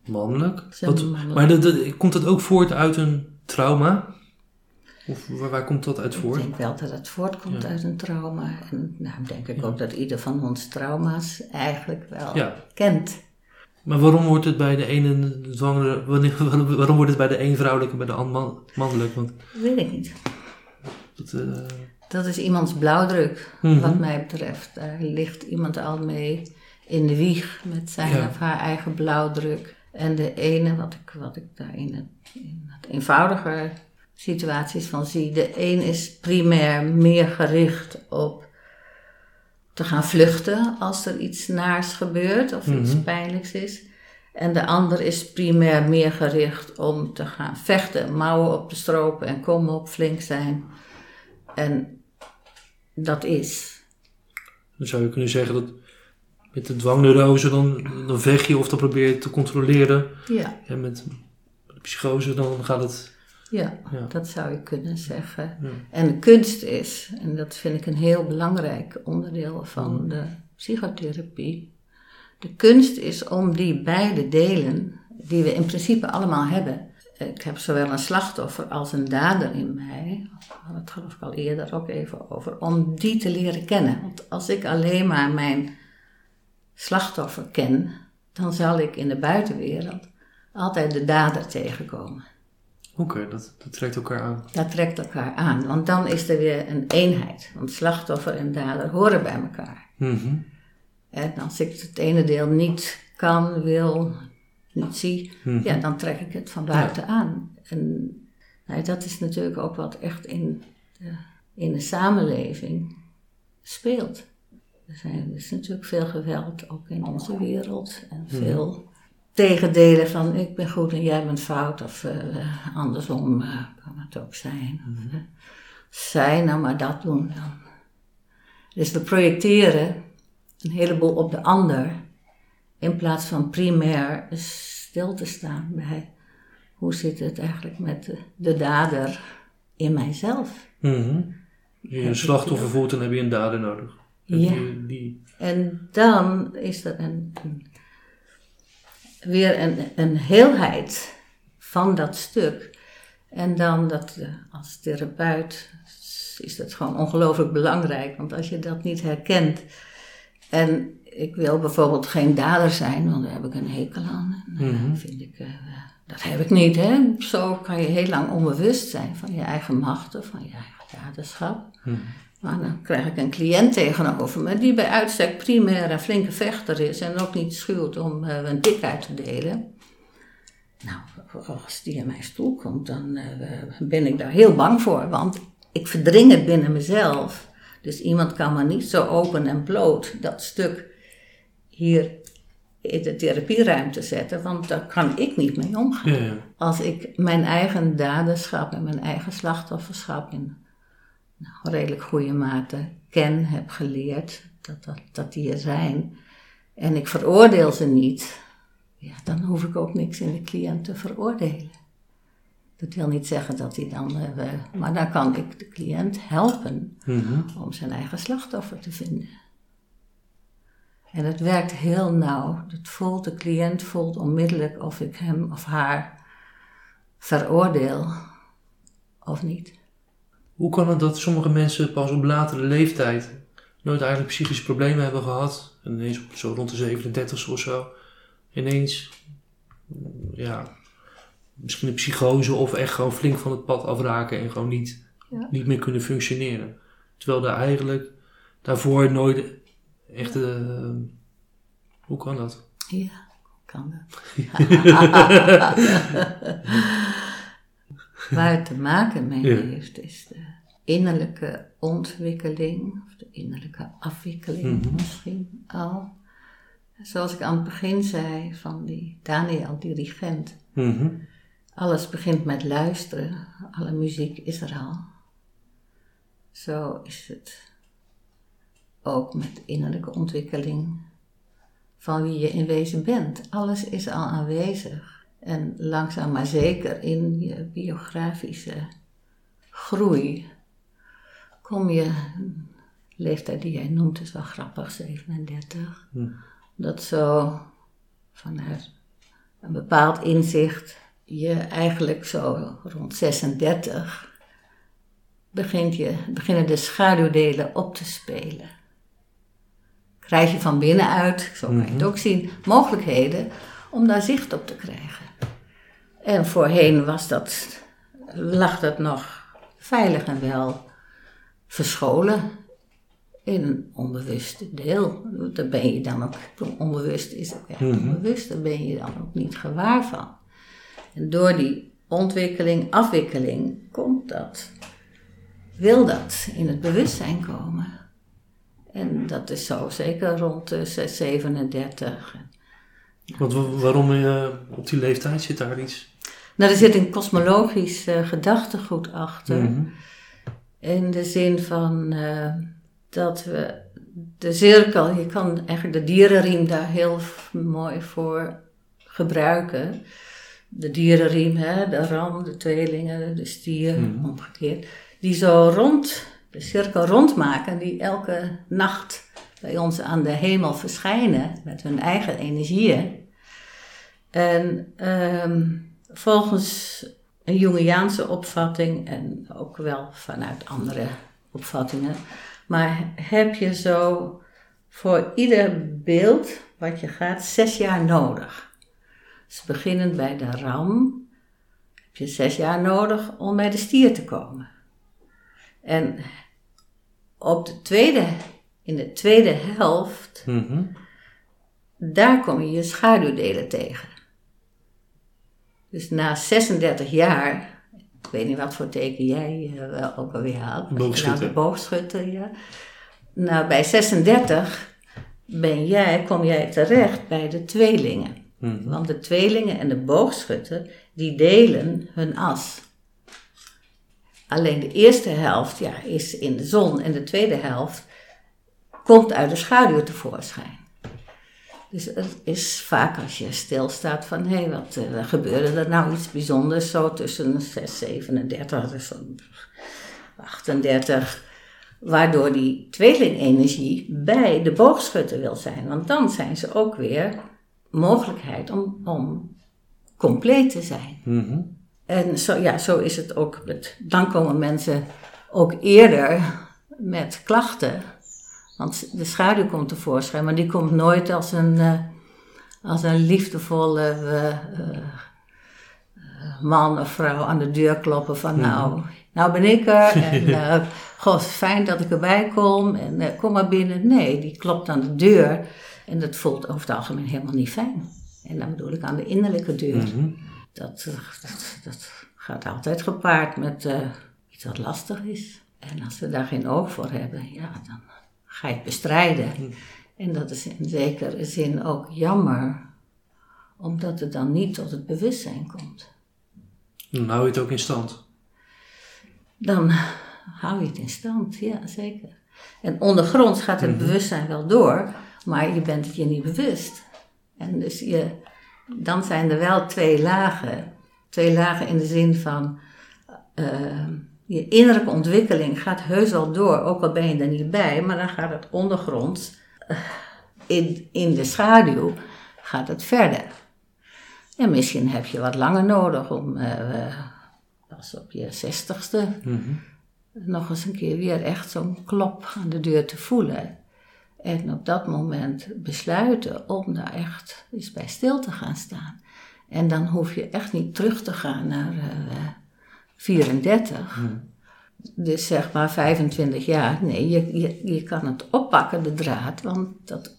Speaker 2: mannelijk.
Speaker 1: Is een
Speaker 2: Wat-
Speaker 1: mannelijk.
Speaker 2: Maar dat, dat- komt dat ook voort uit een trauma? Of waar, waar komt dat uit
Speaker 1: Ik
Speaker 2: voort?
Speaker 1: denk wel dat het voortkomt
Speaker 2: Ja.
Speaker 1: uit een trauma. En nou denk ik
Speaker 2: Ja.
Speaker 1: ook dat ieder van ons trauma's eigenlijk wel
Speaker 2: Ja.
Speaker 1: kent.
Speaker 2: Maar waarom wordt het bij de ene wanneer, waarom, wordt het bij de een vrouwelijk en bij de ander man- mannelijk? Want
Speaker 1: Weet ik niet.
Speaker 2: dat, eh,
Speaker 1: Dat is iemands blauwdruk,
Speaker 2: Mhm.
Speaker 1: wat mij betreft. Daar ligt iemand al mee in de wieg met zijn
Speaker 2: Ja.
Speaker 1: of haar eigen blauwdruk. En de ene, wat ik, wat ik daar in het, in het eenvoudiger situaties van zie. De een is primair meer gericht op te gaan vluchten als er iets naars gebeurt of iets
Speaker 2: Mhm.
Speaker 1: pijnlijks is. En de ander is primair meer gericht om te gaan vechten, mouwen op de stropen en komen op flink zijn. En dat is.
Speaker 2: dan zou je kunnen zeggen dat met de dwangneurose dan, dan vecht je of dan probeer je te controleren.
Speaker 1: Ja,
Speaker 2: En met de psychose dan gaat het...
Speaker 1: ja,
Speaker 2: Ja.
Speaker 1: dat zou je kunnen zeggen.
Speaker 2: Ja.
Speaker 1: En de kunst is, en dat vind ik een heel belangrijk onderdeel van
Speaker 2: Mhm.
Speaker 1: de psychotherapie. De kunst is om die beide delen, die we in principe allemaal hebben, ik heb zowel een slachtoffer als een dader in mij. Hadden het geloof ik al eerder ook even over. Om die te leren kennen. Want als ik alleen maar mijn slachtoffer ken, dan zal ik in de buitenwereld altijd de dader tegenkomen.
Speaker 2: Oké, dat, dat trekt elkaar aan.
Speaker 1: Dat trekt elkaar aan, want dan is er weer een eenheid. Want slachtoffer en dader horen bij elkaar.
Speaker 2: Mhm.
Speaker 1: En als ik het ene deel niet kan, wil, niet zie,
Speaker 2: Mhm.
Speaker 1: ja, dan trek ik het van buiten aan. En nou, dat is natuurlijk ook wat echt in de, in de samenleving speelt. Er, zijn, er is natuurlijk veel geweld, ook in onze wereld. En veel tegendelen van ik ben goed en jij bent fout. Of eh, andersom eh, kan het ook zijn. Of, eh, zij nou maar dat doen dan. Dus we projecteren een heleboel op de ander. In plaats van primair stil te staan bij hoe zit het eigenlijk met de, de dader in mijzelf.
Speaker 2: Als je een slachtoffer voelt, dan heb je een dader nodig. En
Speaker 1: Ja.
Speaker 2: Die, die,
Speaker 1: En dan is er een, een- weer een, een heelheid van dat stuk. En dan dat eh, als therapeut is dat gewoon ongelooflijk belangrijk. Want als je dat niet herkent. En ik wil bijvoorbeeld geen dader zijn, want daar heb ik een hekel aan. Eh,
Speaker 2: Mhm.
Speaker 1: vind ik, eh, dat heb ik niet. Hè? Zo kan je heel lang onbewust zijn van je eigen machten, van je eigen daderschap.
Speaker 2: Mhm.
Speaker 1: Maar dan krijg ik een cliënt tegenover me die bij uitstek primair een flinke vechter is en ook niet schuwt om eh, een tik uit te delen. Nou, als die in mijn stoel komt, dan eh, ben ik daar heel bang voor, want ik verdring het binnen mezelf. Dus iemand kan me niet zo open en bloot dat stuk hier in de therapieruimte zetten, want daar kan ik niet mee omgaan.
Speaker 2: ja, ja.
Speaker 1: Als ik mijn eigen daderschap en mijn eigen slachtofferschap in nou, redelijk goede mate ken, heb geleerd dat, dat, dat die er zijn, en ik veroordeel ze niet, ja, dan hoef ik ook niks in de cliënt te veroordelen. Dat wil niet zeggen dat hij dan, eh, maar dan kan ik de cliënt helpen
Speaker 2: Mhm.
Speaker 1: om zijn eigen slachtoffer te vinden. En het werkt heel nauw. Het voelt, de cliënt voelt onmiddellijk of ik hem of haar veroordeel of niet.
Speaker 2: Hoe kan het dat sommige mensen pas op latere leeftijd nooit eigenlijk psychische problemen hebben gehad en ineens op zo rond de 37 of zo ineens ja misschien een psychose of echt gewoon flink van het pad afraken en gewoon niet,
Speaker 1: Ja.
Speaker 2: niet meer kunnen functioneren. Terwijl daar eigenlijk daarvoor nooit echt eh, hoe kan dat?
Speaker 1: Ja, kan dat. Waar het te maken mee
Speaker 2: Ja.
Speaker 1: heeft, is de innerlijke ontwikkeling, of de innerlijke afwikkeling
Speaker 2: Mhm.
Speaker 1: misschien al. Zoals ik aan het begin zei van die Daniel, dirigent.
Speaker 2: Mhm.
Speaker 1: Alles begint met luisteren, alle muziek is er al. Zo is het ook met innerlijke ontwikkeling van wie je in wezen bent. Alles is al aanwezig. En langzaam maar zeker in je biografische groei kom je, leeftijd die jij noemt is wel grappig, 37,
Speaker 2: Hm.
Speaker 1: dat zo vanuit een bepaald inzicht je eigenlijk zo rond 36 begint je, beginnen de schaduwdelen op te spelen. Krijg je van binnenuit, zo kan je het ook zien, mogelijkheden om daar zicht op te krijgen. En voorheen was dat, lag dat nog veilig en wel verscholen in een onbewuste deel. Daar ben je dan ook, onbewust is ook echt onbewust, daar ben je dan ook niet gewaar van. En door die ontwikkeling, afwikkeling, komt dat, wil dat in het bewustzijn komen. En dat is zo, zeker rond de 37.
Speaker 2: Want wa- waarom eh, op die leeftijd zit daar iets?
Speaker 1: Nou, er zit een kosmologisch eh, gedachtegoed achter.
Speaker 2: Mhm.
Speaker 1: In de zin van eh, dat we de cirkel, je kan eigenlijk de dierenriem daar heel mooi voor gebruiken. De dierenriem, hè, de ram, de tweelingen, de stier, omgekeerd. Die zo rond, de cirkel rondmaken, die elke nacht bij ons aan de hemel verschijnen met hun eigen energieën. En ehm, volgens een Jungiaanse opvatting en ook wel vanuit andere opvattingen. Maar heb je zo voor ieder beeld wat je gaat zes jaar nodig. Dus beginnend bij de ram heb je zes jaar nodig om bij de stier te komen. En op de tweede, in de tweede helft,
Speaker 2: Mhm.
Speaker 1: daar kom je je schaduwdelen tegen. Dus na 36 jaar, ik weet niet wat voor teken jij eh, wel ook alweer had.
Speaker 2: Boogschutter.
Speaker 1: De boogschutter, ja. Nou, bij 36 ben jij, kom jij terecht bij de tweelingen.
Speaker 2: Mhm.
Speaker 1: Want de tweelingen en de boogschutter, die delen hun as. Alleen de eerste helft ja, is in de zon en de tweede helft komt uit de schaduw tevoorschijn. Dus het is vaak als je stilstaat van, hé, wat eh, gebeurde er nou iets bijzonders zo tussen 6, 37, dus zo'n 38, waardoor die tweelingenergie bij de boogschutter wil zijn. Want dan zijn ze ook weer mogelijkheid om, om compleet te zijn.
Speaker 2: Mhm.
Speaker 1: En zo, ja, zo is het ook. Met, dan komen mensen ook eerder met klachten. Want de schaduw komt tevoorschijn, maar die komt nooit als een, eh, als een liefdevolle eh, eh, man of vrouw aan de deur kloppen van nou, nou ben ik er en eh god, fijn dat ik erbij kom en kom maar binnen. Nee, die klopt aan de deur en dat voelt over het algemeen helemaal niet fijn. En dan bedoel ik aan de innerlijke deur.
Speaker 2: Mhm.
Speaker 1: Dat, eh, dat, dat gaat altijd gepaard met eh, iets wat lastig is. En als we daar geen oog voor hebben, ja, dan ga je het bestrijden. En dat is in zekere zin ook jammer, omdat het dan niet tot het bewustzijn komt.
Speaker 2: Dan hou je het ook in stand.
Speaker 1: Dan hou je het in stand, ja zeker. En ondergronds gaat het bewustzijn wel door, maar je bent het je niet bewust. En dus je, dan zijn er wel twee lagen. Twee lagen in de zin van eh, je innerlijke ontwikkeling gaat heus wel door, ook al ben je er niet bij, maar dan gaat het ondergronds eh, in, in de schaduw gaat het verder. En misschien heb je wat langer nodig om eh, pas op je zestigste
Speaker 2: Mhm.
Speaker 1: nog eens een keer weer echt zo'n klop aan de deur te voelen. En op dat moment besluiten om daar echt eens bij stil te gaan staan. En dan hoef je echt niet terug te gaan naar eh, 34. Dus zeg maar 25 jaar. Nee, je, je, je kan het oppakken, de draad, want dat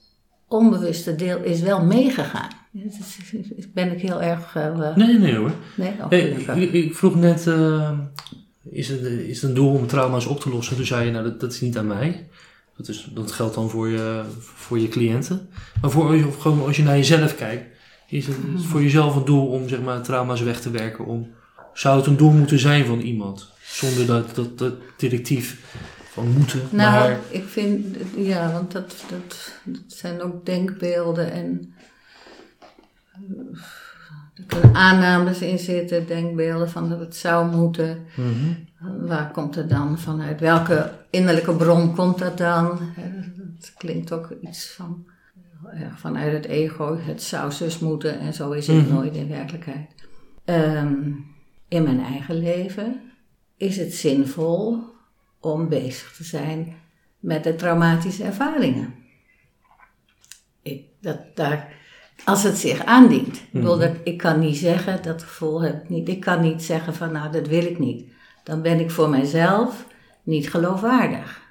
Speaker 1: onbewuste deel is wel meegegaan. Dus ben ik heel erg. eh,
Speaker 2: Nee, nee hoor.
Speaker 1: nee, oh,
Speaker 2: Hey,
Speaker 1: gelukkig.
Speaker 2: ik, ik vroeg net, eh, is, het, is het een doel om trauma's op te lossen? Toen zei je, nou dat, dat is niet aan mij. Dat, is, dat geldt dan voor je, voor je cliënten. Maar voor, als je- of gewoon als je naar jezelf kijkt, is het is voor jezelf een doel om zeg maar, trauma's weg te werken? Om, zou het een doel moeten zijn van iemand? Zonder dat, dat, dat directief van moeten,
Speaker 1: Nou,
Speaker 2: maar...
Speaker 1: ik vind, ja, want dat, dat, dat zijn ook denkbeelden en eh, er kunnen aannames in zitten, denkbeelden van dat het zou moeten.
Speaker 2: Mhm.
Speaker 1: Waar komt het dan vanuit? Welke innerlijke bron komt dat dan? Dat klinkt ook iets van vanuit het ego. Het zou zus moeten en zo is het
Speaker 2: Mhm.
Speaker 1: nooit in werkelijkheid. Ehm, in mijn eigen leven is het zinvol om bezig te zijn met de traumatische ervaringen. Ik, dat, daar, als het zich aandient. Ik, bedoel, dat, ik kan niet zeggen, dat gevoel heb ik niet. Ik kan niet zeggen van nou, dat wil ik niet. Dan ben ik voor mijzelf niet geloofwaardig.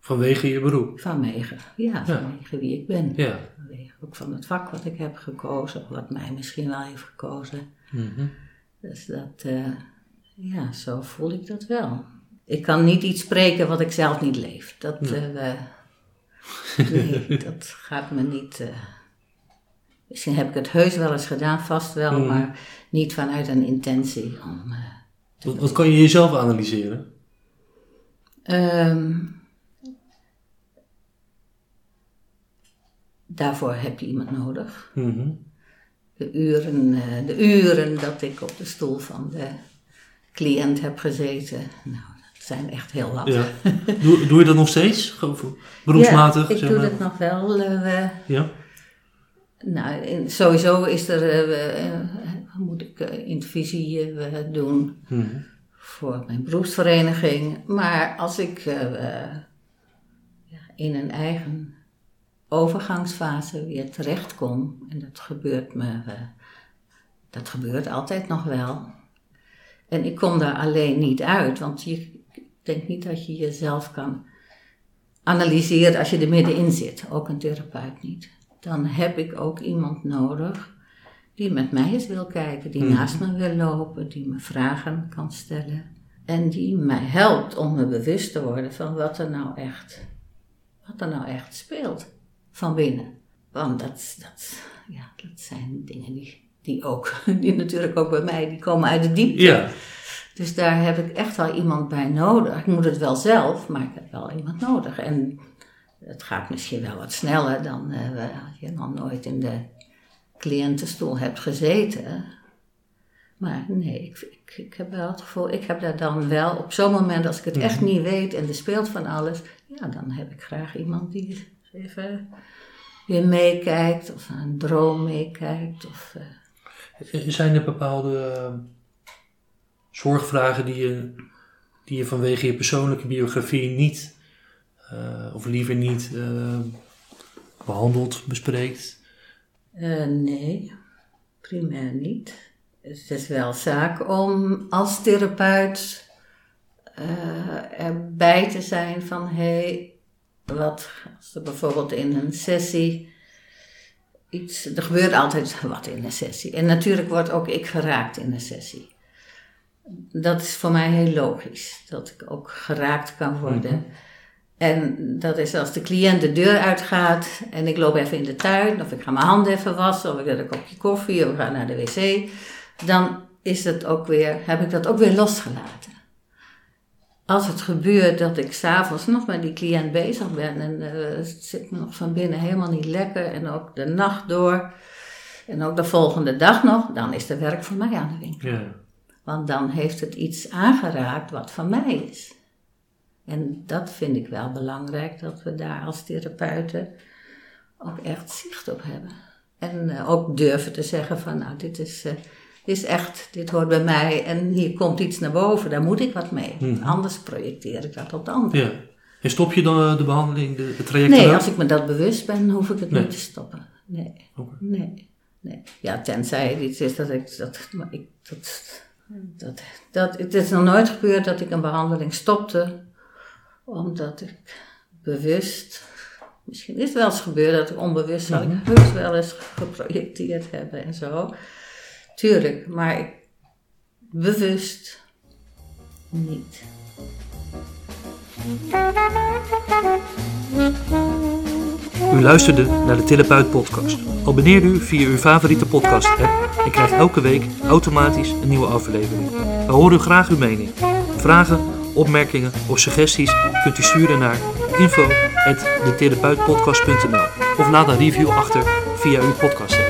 Speaker 2: Vanwege je beroep.
Speaker 1: Vanwege, ja, vanwege wie ik ben.
Speaker 2: Ja.
Speaker 1: Vanwege ook van het vak wat ik heb gekozen, of wat mij misschien wel heeft gekozen.
Speaker 2: Mhm.
Speaker 1: Dus dat, eh, ja, zo voel ik dat wel. Ik kan niet iets spreken wat ik zelf niet leef. Dat, eh, nee, dat gaat me niet. eh, misschien heb ik het heus wel eens gedaan, vast wel,
Speaker 2: Mhm.
Speaker 1: maar niet vanuit een intentie om.
Speaker 2: Wat, wat kan je jezelf analyseren?
Speaker 1: Ehm, daarvoor heb je iemand nodig.
Speaker 2: Mhm.
Speaker 1: De uren, eh, de uren dat ik op de stoel van de cliënt heb gezeten, nou, dat zijn echt heel wat.
Speaker 2: Ja. Doe, doe je dat nog steeds? Beroepsmatig?
Speaker 1: Ja, ik doe
Speaker 2: maar?
Speaker 1: dat nog wel. eh,
Speaker 2: Ja.
Speaker 1: nou, in- sowieso is er, eh, moet ik uh, intervisie doen voor mijn beroepsvereniging. Maar als ik ja, in een eigen overgangsfase weer terechtkom, en dat gebeurt me, dat gebeurt altijd nog wel. En ik kom daar alleen niet uit, want je, ik denk niet dat je jezelf kan analyseren als je er middenin zit, ook een therapeut niet. Dan heb ik ook iemand nodig die met mij eens wil kijken, die mhm. naast me wil lopen, die me vragen kan stellen en die mij helpt om me bewust te worden van wat er nou echt, wat er nou echt speelt van binnen. Want dat, dat, ja, dat zijn dingen die, die ook, die natuurlijk ook bij mij, die komen uit de diepte. Ja. Dus daar heb ik echt wel iemand bij nodig. Ik moet het wel zelf, maar ik heb wel iemand nodig. En het gaat misschien wel wat sneller dan uh, als je nog nooit in de cliëntenstoel hebt gezeten. Maar nee, ik, ik, ik, heb wel het gevoel, ik heb daar dan wel op zo'n moment, als ik het echt mhm. niet weet en er speelt van alles, ja, dan heb ik graag iemand die even weer meekijkt of een droom meekijkt. Of,
Speaker 2: uh... Zijn er bepaalde zorgvragen die je, die je vanwege je persoonlijke biografie niet, uh, of liever niet, uh, behandelt, bespreekt?
Speaker 1: Uh, nee, primair niet. Het is wel zaak om als therapeut erbij te zijn van hé, hey, wat als er bijvoorbeeld in een sessie iets, er gebeurt altijd wat in een sessie. En natuurlijk word ook ik geraakt in een sessie dat is voor mij heel logisch. Dat ik ook geraakt kan worden. Mhm. En dat is als de cliënt de deur uitgaat en ik loop even in de tuin, of ik ga mijn handen even wassen, of ik heb een kopje koffie, of ik ga naar de wc. Dan is het ook weer, heb ik dat ook weer losgelaten. Als het gebeurt dat ik s'avonds nog met die cliënt bezig ben en uh, het zit me nog van binnen helemaal niet lekker en ook de nacht door en ook de volgende dag nog, dan is er werk voor mij aan de winkel. Ja. Want dan heeft het iets aangeraakt wat van mij is. En dat vind ik wel belangrijk, dat we daar als therapeuten ook echt zicht op hebben. En uh, ook durven te zeggen van, nou, dit is, uh, dit is echt, dit hoort bij mij en hier komt iets naar boven, daar moet ik wat mee. Hmm. Anders projecteer ik dat op de ander. Ja.
Speaker 2: En stop je dan uh, de behandeling, de, het traject
Speaker 1: Nee, als ik me dat bewust ben, hoef ik het niet te stoppen. Nee, okay. nee, nee. Ja, tenzij het iets is dat ik, dat, maar ik, dat, dat, dat, het is nog nooit gebeurd dat ik een behandeling stopte, omdat ik bewust, misschien is het wel eens gebeurd dat ik onbewust zou ik heus wel eens geprojecteerd hebben en zo. Tuurlijk, maar ik, bewust niet.
Speaker 2: U luisterde naar de Therapeut podcast. Abonneer u via uw favoriete podcast app en krijgt elke week automatisch een nieuwe aflevering. We horen graag uw mening. Vragen, opmerkingen of suggesties kunt u sturen naar info.detherapeutpodcast.nl of laat een review achter via uw podcast